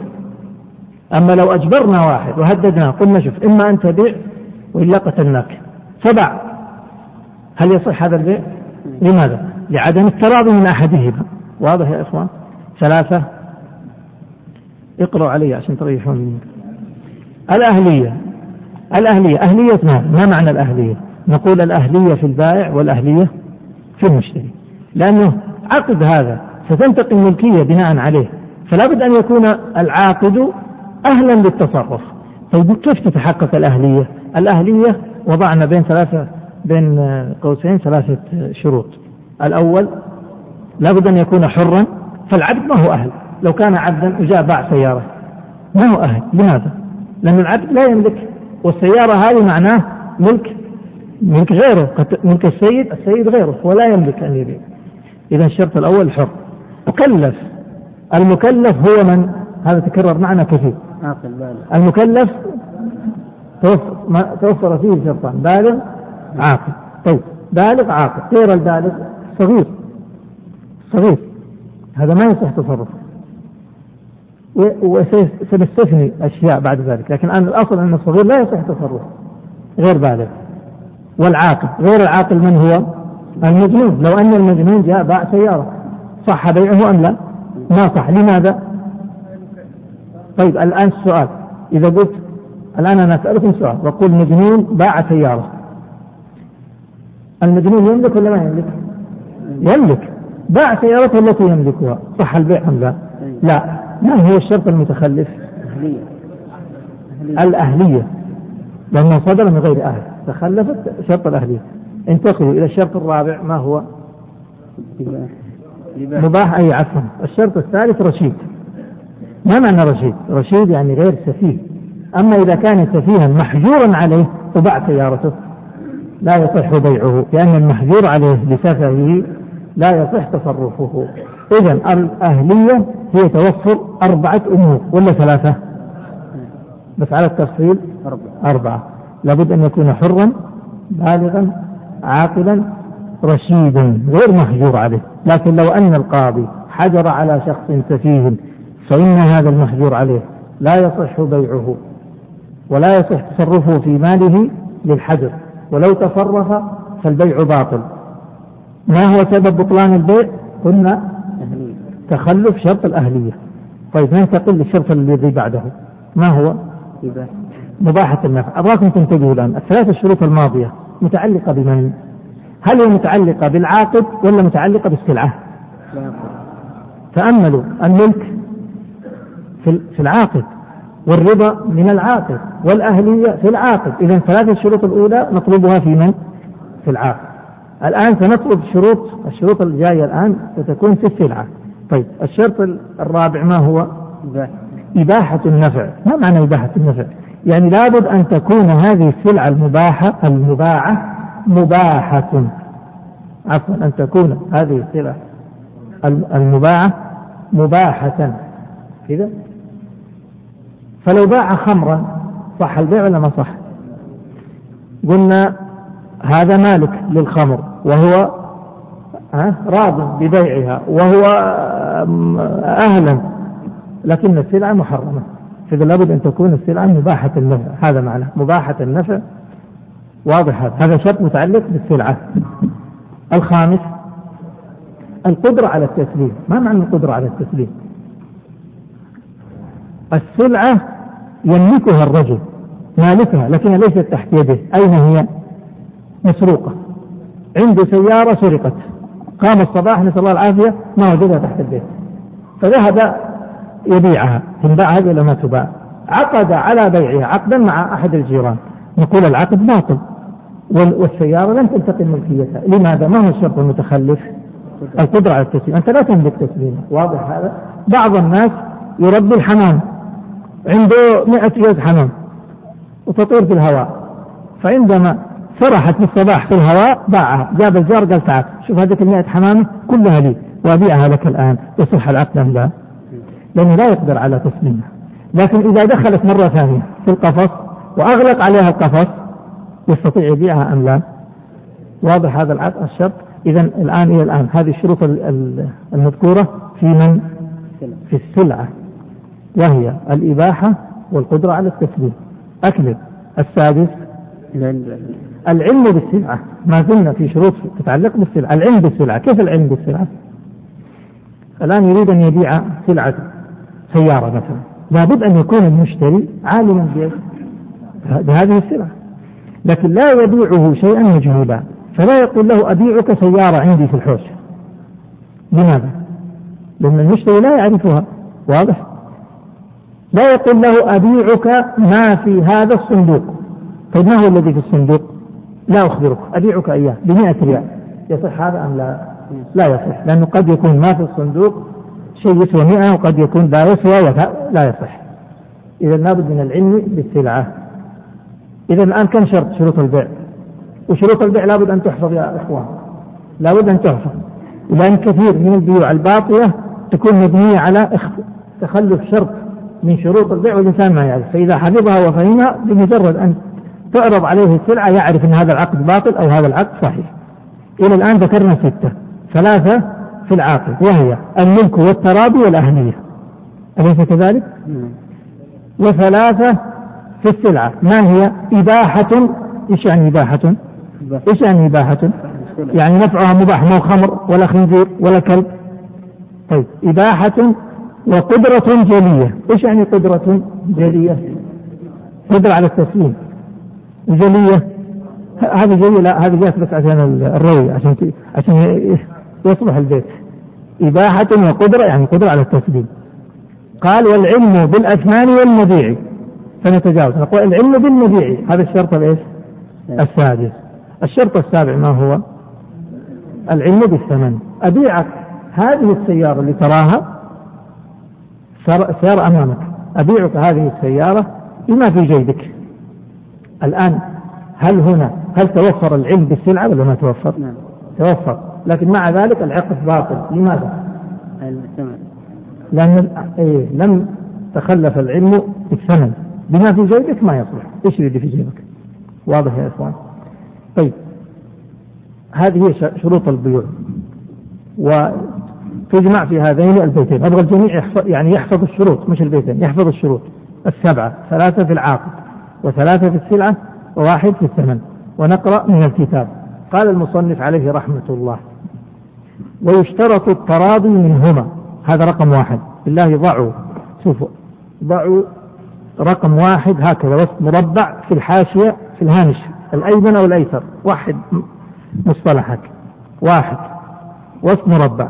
أما لو أجبرنا واحد وهددناه قلنا شوف إما أن تبيع وإلا قتلناك. فباع. هل يصح هذا البيع؟ لماذا؟ لعدم التراضي من أحدهما. واضح يا إخوان؟ ثلاثة. اقرأوا علي عشان تريحون الأهلية. الأهلية. أهلية ما؟ ما معنى الأهلية؟ نقول الأهلية في البائع والأهلية في المشتري لأنه عقد هذا ستنتقل الملكية بناء عليه. فلا بد أن يكون العاقد أهلا للتصرف. طيب كيف تتحقق الأهلية؟ الأهلية وضعنا بين ثلاثة بين قوسين ثلاثة شروط. الأول لابد أن يكون حرا فالعبد ما هو أهل. لو كان عبدا وجاء باع سيارة. ما هو أهل؟ لماذا؟ لأن العبد لا يملك والسيارة هذه معناه ملك ملك غيره. ملك السيد السيد غيره ولا يملك أن يبيع. إذا الشرط الأول حر. مكلف. المكلف هو من؟ هذا تكرر معنا كثير. المكلف توفر فيه شرطان. بالغ عاقل. طيب بالغ عاقل. غير البالغ صغير. صغير. هذا ما يصح تصرفه. وسنستثني أشياء بعد ذلك. لكن الآن الأصل أن الصغير لا يصح تصرفه. غير بالغ. والعاقل. غير العاقل من هو؟ المجنون. لو أن المجنون جاء باع سيارة صح بيعه أم لا؟ ما صح. لماذا؟ طيب الآن السؤال. إذا قلت الآن أنا أسألكم سؤال. وأقول مجنون باع سيارة. المجنون يملك ولا ما يملك؟ يملك. باع سيارته التي يملكها؟ صح البيع أم لا؟ لا. ما هو الشرط المتخلف؟ الأهلية. الأهلية. لأنه صدر من غير أهل. تخلفت شرط الأهلية. انتقلوا إلى الشرط الرابع ما هو؟ مباح أي عفوا الشرط الثالث رشيد ما معنى رشيد؟ رشيد يعني غير سفيه أما إذا كان سفيها محجورا عليه تباع سيارته لا يصح بيعه لأن المحجور عليه لسفهه لا يصح تصرفه إذا الأهلية هي توفر أربعة أمور ولا ثلاثة؟ بس على التفصيل أربعة لابد أن يكون حرا بالغا عاقلا رشيدا غير محجور عليه. لكن لو أن القاضي حجر على شخص سفيه فإن هذا المحجور عليه لا يصح بيعه ولا يصح تصرفه في ماله للحجر. ولو تصرف فالبيع باطل. ما هو سبب بطلان البيع؟ قلنا تخلف شرط الأهلية. طيب ننتقل للشرط الذي بعده؟ ما هو؟ مباحة النفع. أبغاكم تنتبهوا الآن. الثلاث الشروط الماضية. متعلقة بمن؟ هل هي متعلقة بالعاقد ولا متعلقة بالسلعة؟ تأملوا الملك في العاقد والرضا من العاقد والأهلية في العاقد إذا ثلاث الشروط الأولى نطلبها في من؟ في العاقد الآن سنطلب شروط الشروط الجاية الآن ستكون في السلعة. طيب الشرط الرابع ما هو؟ إباحة النفع. ما معنى إباحة النفع؟ يعني لابد أن تكون هذه السلعة المباحة المباعة مباحة. عفوا أن تكون هذه السلعة المباعة مباحة. كذا؟ فلو باع خمرا صح البيع ولا ما صح؟ قلنا هذا مالك للخمر وهو راض ببيعها وهو أهلا لكن السلعة محرمة. فإذا لابد أن تكون السلعة مباحة النفع. هذا معنى. مباحة النفع واضح هذا. هذا شرط متعلق بالسلعة. الخامس القدرة على التسليم. ما معنى القدرة على التسليم؟ السلعة يملكها الرجل مالكها لكنها ليست تحت يده. أين هي؟ مسروقة. عنده سيارة سرقت. قام الصباح نسأل الله العافية ما وجدها تحت البيت. فذهب يبيعها. تنباع هذه ولا ما تباع. عقد على بيعها. عقدا مع أحد الجيران. نقول العقد باطل. والسيارة لم تنتقل ملكيتها. لماذا؟ ما هو الشرط المتخلف؟ القدرة على التسليم. أنت لا تملك تسليمه واضح هذا؟ بعض الناس يربي الحمام. عنده مئة جوز حمام. وتطير في الهواء. فعندما فرحت في الصباح في الهواء باعها. جاب الجار قال تعال شوف هذه المئة حمامة كلها لي. وأبيعها لك الآن. يصح العقد أم لا؟ لأنه لا يقدر على تسليمها. لكن إذا دخلت مرة ثانية في القفص وأغلق عليها القفص يستطيع يبيعها أم لا؟ واضح هذا الشرط. إذا الآن إلى الآن هذه الشروط المذكورة في من؟ في السلعة. وهي الإباحة والقدرة على التسليم. أكمل. السادس العلم بالسلعة. ما زلنا في شروط تتعلق بالسلعة. العلم بالسلعة. كيف العلم بالسلعة؟ الآن يريد أن يبيع سلعة سيارة مثلا. لابد أن يكون المشتري عالما بهذه السلعة لكن لا يبيعه شيئا مجهولا فلا يقول له أبيعك سيارة عندي في الحوش. لماذا؟ لأن المشتري لا يعرفها. واضح؟ لا يقول له أبيعك ما في هذا الصندوق. طيب ما هو الذي في الصندوق؟ لا أخبرك. أبيعك إياه بمئة ريال. يصح هذا أم لا؟ لا يصح. لأنه قد يكون ما في الصندوق شيء يسوى مئة وقد يكون لا يسوى لا يصح. إذا لابد من العلم بالسلعة. إذا الآن كم شرط؟ شروط البيع. وشروط البيع لابد أن تحفظ يا إخوان. لابد أن تحفظ. لأن كثير من البيوع الباطلة تكون مبنية على تخلف شرط من شروط البيع والإنسان ما يعرف. فإذا حفظها وفهمها بمجرد أن تعرض عليه السلعة يعرف أن هذا العقد باطل أو هذا العقد صحيح. إلى الآن ذكرنا ستة. ثلاثة في العاقل وهي الملك والترابي والأهلية أليس كذلك؟ وثلاثة في السلعة ما هي إباحة إيش يعني إباحة؟ إيش يعني إباحة؟ يعني نفعها مباح مو خمر ولا خنزير ولا كلب طيب إباحة وقدرة جلية إيش يعني قدرة جلية؟ قدرة على التسليم جلية هذه جلية لا هذه جاءت بس عشان الروي عشان عشان يصلح البيت. إباحة وقدرة يعني قدرة على التسليم قال والعلم بالأثمان والمبيع فنتجاوز. نقول العلم بالمبيع هذا الشرط الايش؟ السادس. الشرط السابع ما هو؟ العلم بالثمن. أبيعك هذه السيارة اللي تراها سيارة أمامك. أبيعك هذه السيارة بما في جيبك. الآن هل هنا هل توفر العلم بالسلعة ولا ما توفر؟ نعم. توفر. لكن مع ذلك العقد باطل. لماذا؟ لأن إيه لم تخلف العلم بالثمن. بما في جيبك ما يصلح. إيش اللي في جيبك واضح يا إخوان؟ طيب. هذه هي شروط البيوع. وتجمع في هذين البيتين. أبغى الجميع يحفظ يعني يحفظ الشروط مش البيتين يحفظ الشروط. السبعة ثلاثة في العاقد وثلاثة في السلعة وواحد في الثمن. ونقرأ من الكتاب. قال المصنف عليه رحمة الله. ويشترط التراضي منهما. هذا رقم واحد. بالله ضعوا. شوفوا. ضعوا رقم واحد هكذا. وسط مربع في الحاشية في الهامش. الأيمن أو الأيسر. واحد مصطلحك. واحد. وسط مربع.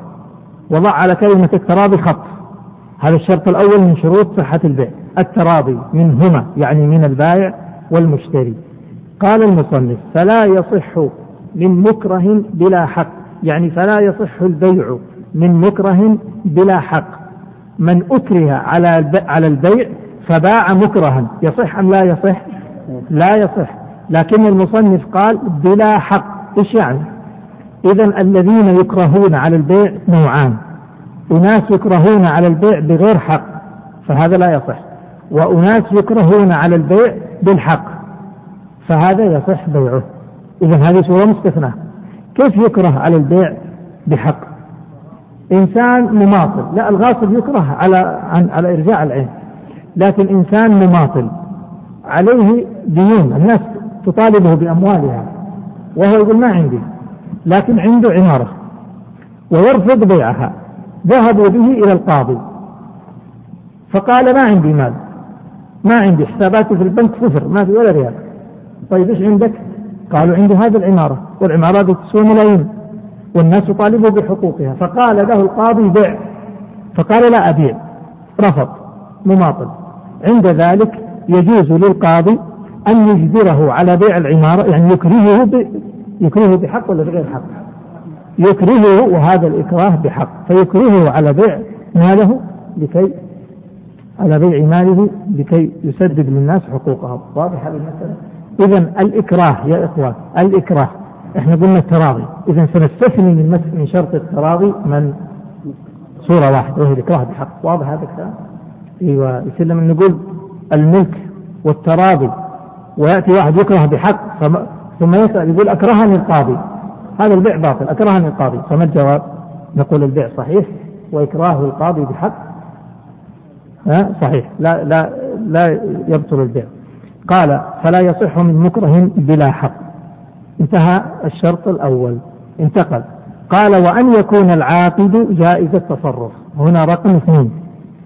وضع على كلمة التراضي خط. هذا الشرط الأول من شروط صحة البيع. التراضي منهما يعني من البائع والمشتري. قال المصنف فلا يصح من مكره بلا حق يعني فلا يصح البيع من مكره بلا حق. من أكره على على البيع فباع مكرها يصح أم لا يصح؟ لا يصح. لكن المصنف قال بلا حق. إيش يعني؟ إذا الذين يكرهون على البيع نوعان. أناس يكرهون على البيع بغير حق فهذا لا يصح. وأناس يكرهون على البيع بالحق فهذا يصح بيعه. إذا هذه صورة مستثناة. كيف يكره على البيع؟ بحق. إنسان مماطل. لا الغاصب يكره على عن على إرجاع العين. لكن إنسان مماطل. عليه ديون. الناس تطالبه بأموالها. وهو يقول ما عندي. لكن عنده عمارة. ويرفض بيعها. ذهبوا به إلى القاضي. فقال ما عندي مال. ما عندي حساباتي في البنك صفر. ما في ولا ريال. طيب إيش عندك؟ قالوا عندي هذه العمارة والعمارة تسوى ملايين والناس تطالبه بحقوقها فقال له القاضي بيع فقال لا أبيع رفض مماطل عند ذلك يجوز للقاضي أن يجبره على بيع العمارة يعني يكرهه ب... يكرهه بحق ولا بغير حق؟ يكرهه وهذا الإكراه بحق فيكرهه على بيع ماله لكي على بيع ماله لكي يسدد للناس حقوقهم واضح هذه المسألة؟ إذا الإكراه يا إخوان الإكراه. إحنا قلنا التراضي. إذا سنستثني من من شرط التراضي من صورة واحدة وهي الإكراه بحق. واضح هذا الكلام؟ أيوه. يصير لما نقول الملك والتراضي ويأتي واحد يكره بحق ثم يسأل يقول أكرهني القاضي. هذا البيع باطل أكرهني القاضي. فما الجواب؟ نقول البيع صحيح وإكراه القاضي بحق. ها؟ صحيح. لا لا لا يبطل البيع. قال فلا يصح من مكره بلا حق. انتهى الشرط الأول. انتقل. قال وأن يكون العاقد جائز التصرف. هنا رقم اثنين.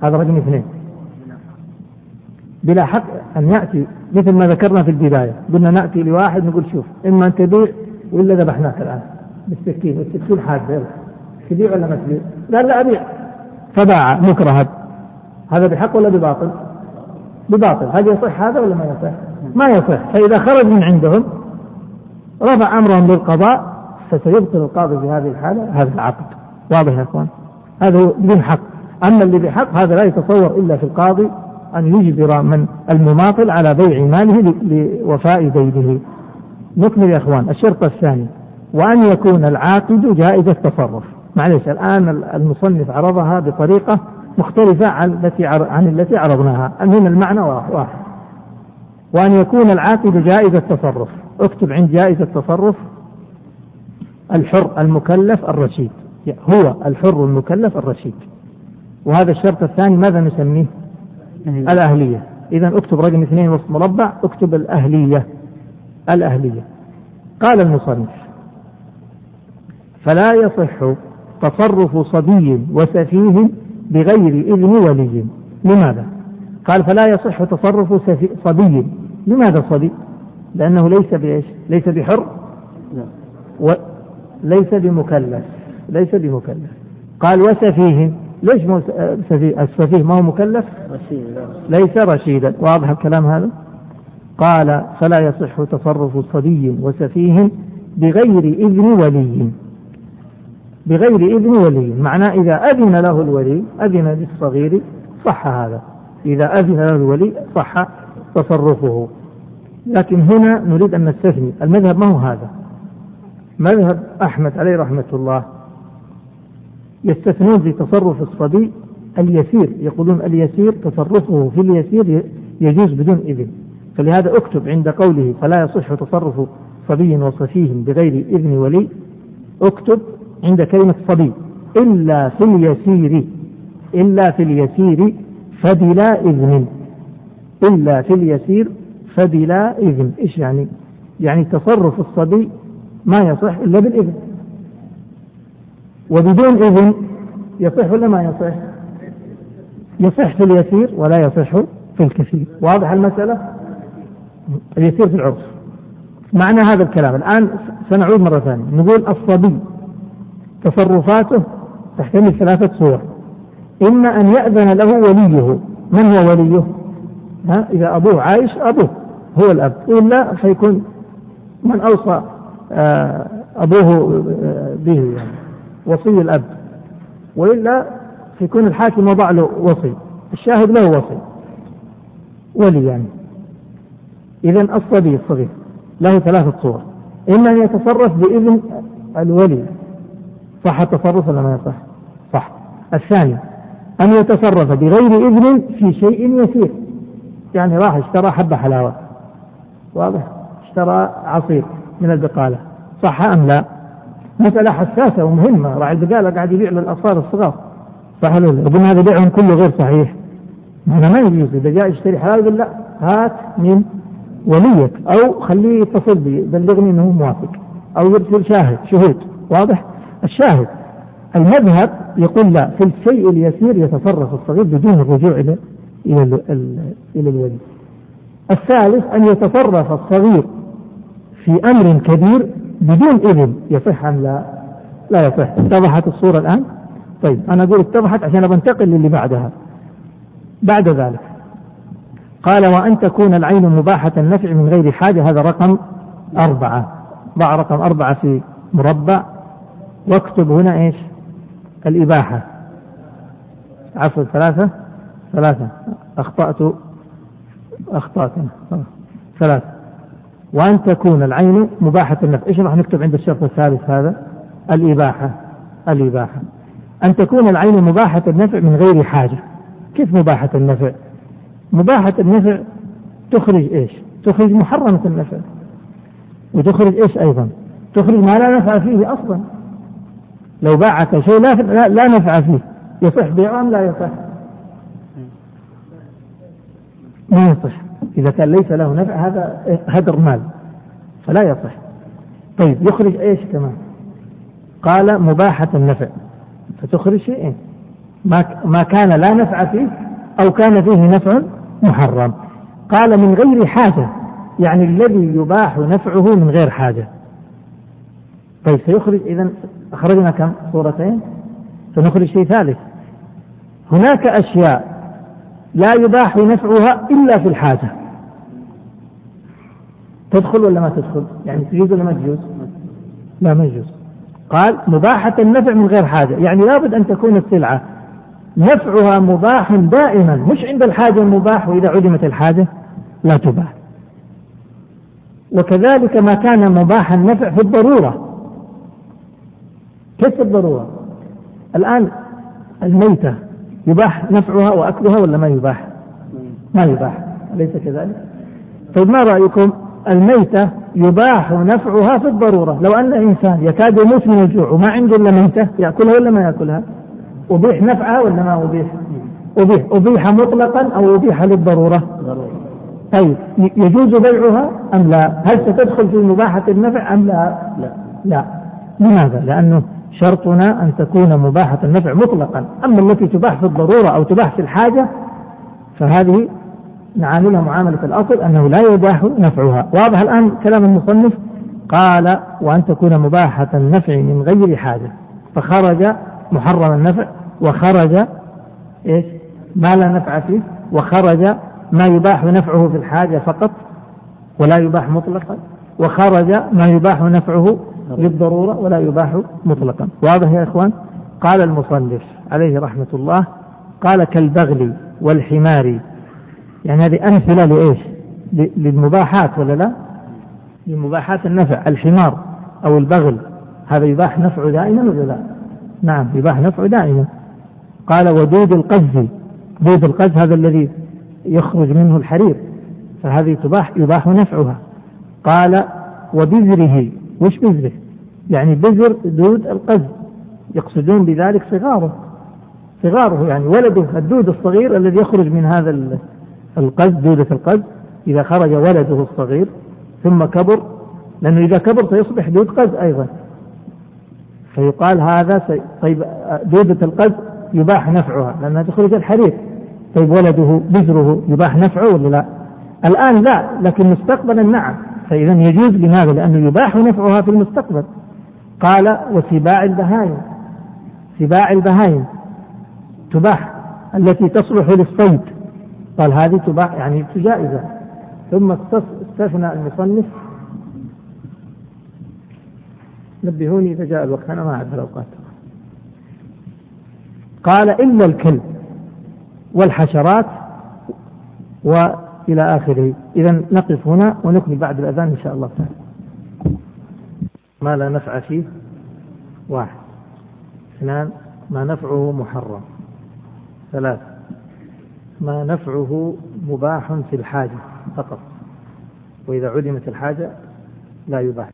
هذا رقم اثنين. بلا حق أن يأتي مثل ما ذكرنا في البداية. قلنا نأتي لواحد نقول شوف إما أن تبيع ولا ذبحناك الآن. بالسكين والسكين حادة تبيع ولا ما تبيع؟ قال لا أبيع. فباع مكرها. هذا بحق ولا بباطل؟ بباطل هل يصح هذا ولا ما يصح؟ ما يصح. فإذا خرج من عندهم رفع أمرهم للقضاء فسيبطل القاضي في هذه الحالة هذا العقد. واضح يا إخوان؟ هذا بدون حق أما اللي بحق هذا لا يتصور إلا في القاضي أن يجبر من المماطل على بيع ماله لوفاء دينه نكمل يا إخوان. الشرط الثاني وأن يكون العاقد جائز التصرف. معلش الآن المصنف عرضها بطريقة مختلفة عن التي عن التي عرضناها. هنا المعنى واحد وأن يكون العاقد جائز التصرف. اكتب عند جائز التصرف الحر المكلف الرشيد. هو الحر المكلف الرشيد. وهذا الشرط الثاني ماذا نسميه؟ الأهلية. إذا اكتب رقم اثنين وسط مربع اكتب الأهلية. الأهلية. قال المصنف فلا يصح تصرف صبي وسفيه بغير إذن ولي. لماذا؟ قال فلا يصح تصرف صبي. لماذا صبي؟ لأنه ليس بإيش؟ ليس بحر. وليس بمكلف. ليس بمكلف. قال وسفيه. ليش مو سفيه؟ السفيه ما هو مكلف؟ ليس رشيدا. واضح الكلام هذا؟ قال فلا يصح تصرف صبي وسفيه بغير إذن ولي. بغير إذن ولي. معناه إذا أذن له الولي أذن للصغير صح هذا. إذا أذن له الولي صح تصرفه. لكن هنا نريد أن نستثني المذهب ما هو هذا؟ مذهب أحمد عليه رحمة الله يستثنون في تصرف الصبي اليسير. يقولون اليسير تصرفه في اليسير يجوز بدون إذن. فلهذا أكتب عند قوله فلا يصح تصرف صبي وصفيه بغير إذن ولي. أكتب عند كلمة صبي إلا في اليسير إلا في اليسير فبلا إذن. إلا في اليسير فبلا إذن. إيش يعني؟ يعني تصرف الصبي ما يصح إلا بالإذن. وبدون إذن يصح ولا ما يصح؟ يصح في اليسير ولا يصح في الكثير. واضح المسألة؟ اليسير في العرف. معنى هذا الكلام. الآن سنعود مرة ثانية. نقول الصبي تصرفاته تحتمل ثلاثة صور. إما أن يأذن له وليه. من هو وليه؟ ها إذا أبوه عايش أبوه هو الأب. إلا فيكون من أوصى آه، أبوه آه، به يعني وصي الأب. وإلا فيكون الحاكم وضع له وصي. الشاهد له وصي. ولي يعني. إذا الصبي الصغير له ثلاثة صور. إما أن يتصرف بإذن الولي. صح التصرف ولا ما يصح؟ صح. الثاني أن يتصرف بغير إذن في شيء يسير. يعني راح اشترى حبة حلاوة. واضح؟ اشترى عصير من البقالة. صح أم لا؟ مسألة حساسة ومهمة. راعي البقالة قاعد يبيع للأطفال الصغار. صح ولا لا؟ يقول هذا بيعهم كله غير صحيح. هذا ما يجوز إذا جاء يشتري حلال يقول لا هات من وليك. أو خليه يتصل بي بلغني أنه موافق. أو يرسل شاهد شهود. واضح؟ الشاهد. المذهب يقول لا في الشيء اليسير يتصرف الصغير بدون الرجوع إلى إلى إلى الولي. الثالث أن يتصرف الصغير في أمر كبير بدون إذن. يصح أم لا؟ لا يصح. اتضحت الصورة الآن؟ طيب أنا أقول اتضحت عشان بنتقل للي بعدها. بعد ذلك قال وأن تكون العين مباحة النفع من غير حاجة. هذا رقم أربعة. ضع رقم أربعة في مربع. واكتب هنا إيش؟ الإباحة. عفوا ثلاثة؟ ثلاثة. أخطأت. أخطأت. ثلاثة. وأن تكون العين مباحة النفع إيش راح نكتب عند الشرط الثالث هذا؟ الإباحة. الإباحة. أن تكون العين مباحة النفع من غير حاجة. كيف مباحة النفع؟ مباحة النفع تخرج إيش؟ تخرج محرمة النفع. وتخرج إيش أيضا؟ تخرج ما لا نفع فيه أصلا. لو باعك شيء لا, لا نفع فيه. يصح بيعه أم لا يصح؟ ما يصح. إذا كان ليس له نفع هذا هدر مال. فلا يصح. طيب يخرج إيش كمان؟ قال مباحة النفع. فتخرج شيئين. ما ما كان لا نفع فيه أو كان فيه نفع محرم. قال من غير حاجة. يعني الذي يباح نفعه من غير حاجة. طيب سيخرج إذا أخرجنا كم صورتين سنخرج شيء ثالث. هناك أشياء لا يباح نفعها إلا في الحاجة. تدخل ولا ما تدخل؟ يعني تجوز ولا ما تجوز؟ لا ما يجوز. قال مباحة النفع من غير حاجة. يعني لابد أن تكون السلعة نفعها مباح دائما. مش عند الحاجة مباح وإذا عدمت الحاجة لا تباح. وكذلك ما كان مباح النفع في الضرورة. كيف الضرورة الآن الميتة يباح نفعها وأكلها ولا ما يباح؟ ما يباح. أليس كذلك؟ طيب ما رأيكم؟ الميتة يباح نفعها في الضرورة. لو أن إنسان يكاد يموت من الجوع وما عنده إلا ميتة يأكلها ولا ما يأكلها؟ أبيح نفعها ولا ما أبيح؟ أبيح. أبيح مطلقا أو أبيح للضرورة؟ طيب يجوز بيعها أم لا؟ هل ستدخل في مباحة النفع أم لا؟ لا, لا. لماذا؟ لأنه شرطنا أن تكون مباحة النفع مطلقا. أما التي تباح في الضرورة أو تباح في الحاجة فهذه نعاملها معاملة الأصل أنه لا يباح نفعها. واضح الآن كلام المصنف؟ قال وأن تكون مباحة النفع من غير حاجة. فخرج محرم النفع وخرج إيش؟ ما لا نفع فيه وخرج ما يباح نفعه في الحاجة فقط ولا يباح مطلقا وخرج ما يباح نفعه للضرورة ولا يباح مطلقا. واضح يا إخوان؟ قال المصنف عليه رحمة الله قال كالبغل والحمار. يعني هذه أمثلة لإيش؟ للمباحات ولا لا؟ لمباحات النفع. الحمار أو البغل هذا يباح نفعه دائما ولا لا؟ نعم يباح نفعه دائما. قال ودود القز. دود القز هذا الذي يخرج منه الحرير فهذه تباح يباح نفعها. قال وبذره. وش بذرة. يعني بذر دود القز يقصدون بذلك صغاره. صغاره يعني ولده الدود الصغير الذي يخرج من هذا القز دودة القز إذا خرج ولده الصغير ثم كبر لأنه إذا كبر سيصبح دود قز أيضا. فيقال هذا. طيب دودة القز يباح نفعها لأنها تخرج الحرير. طيب ولده بذره يباح نفعه ولا لا؟ الآن لا لكن مستقبلا نعم. فإذا يجوز لماذا؟ لأنه يباح نفعها في المستقبل. قال وسباع البهائم. سباع البهائم تباح التي تصلح للصيد قال هذه تباح يعني جائزة. ثم استثنى المصنف. نبهوني إذا جاء الوقت أنا ما أعرف الأوقات. قال إلا الكلب والحشرات وإلى آخره. إذا نقف هنا ونكمل بعد الأذان إن شاء الله تعالى. ما لا نفع فيه؟ واحد. اثنان. ما نفعه محرم. ثلاث. ما نفعه مباح في الحاجة فقط. وإذا عدمت الحاجة لا يباح.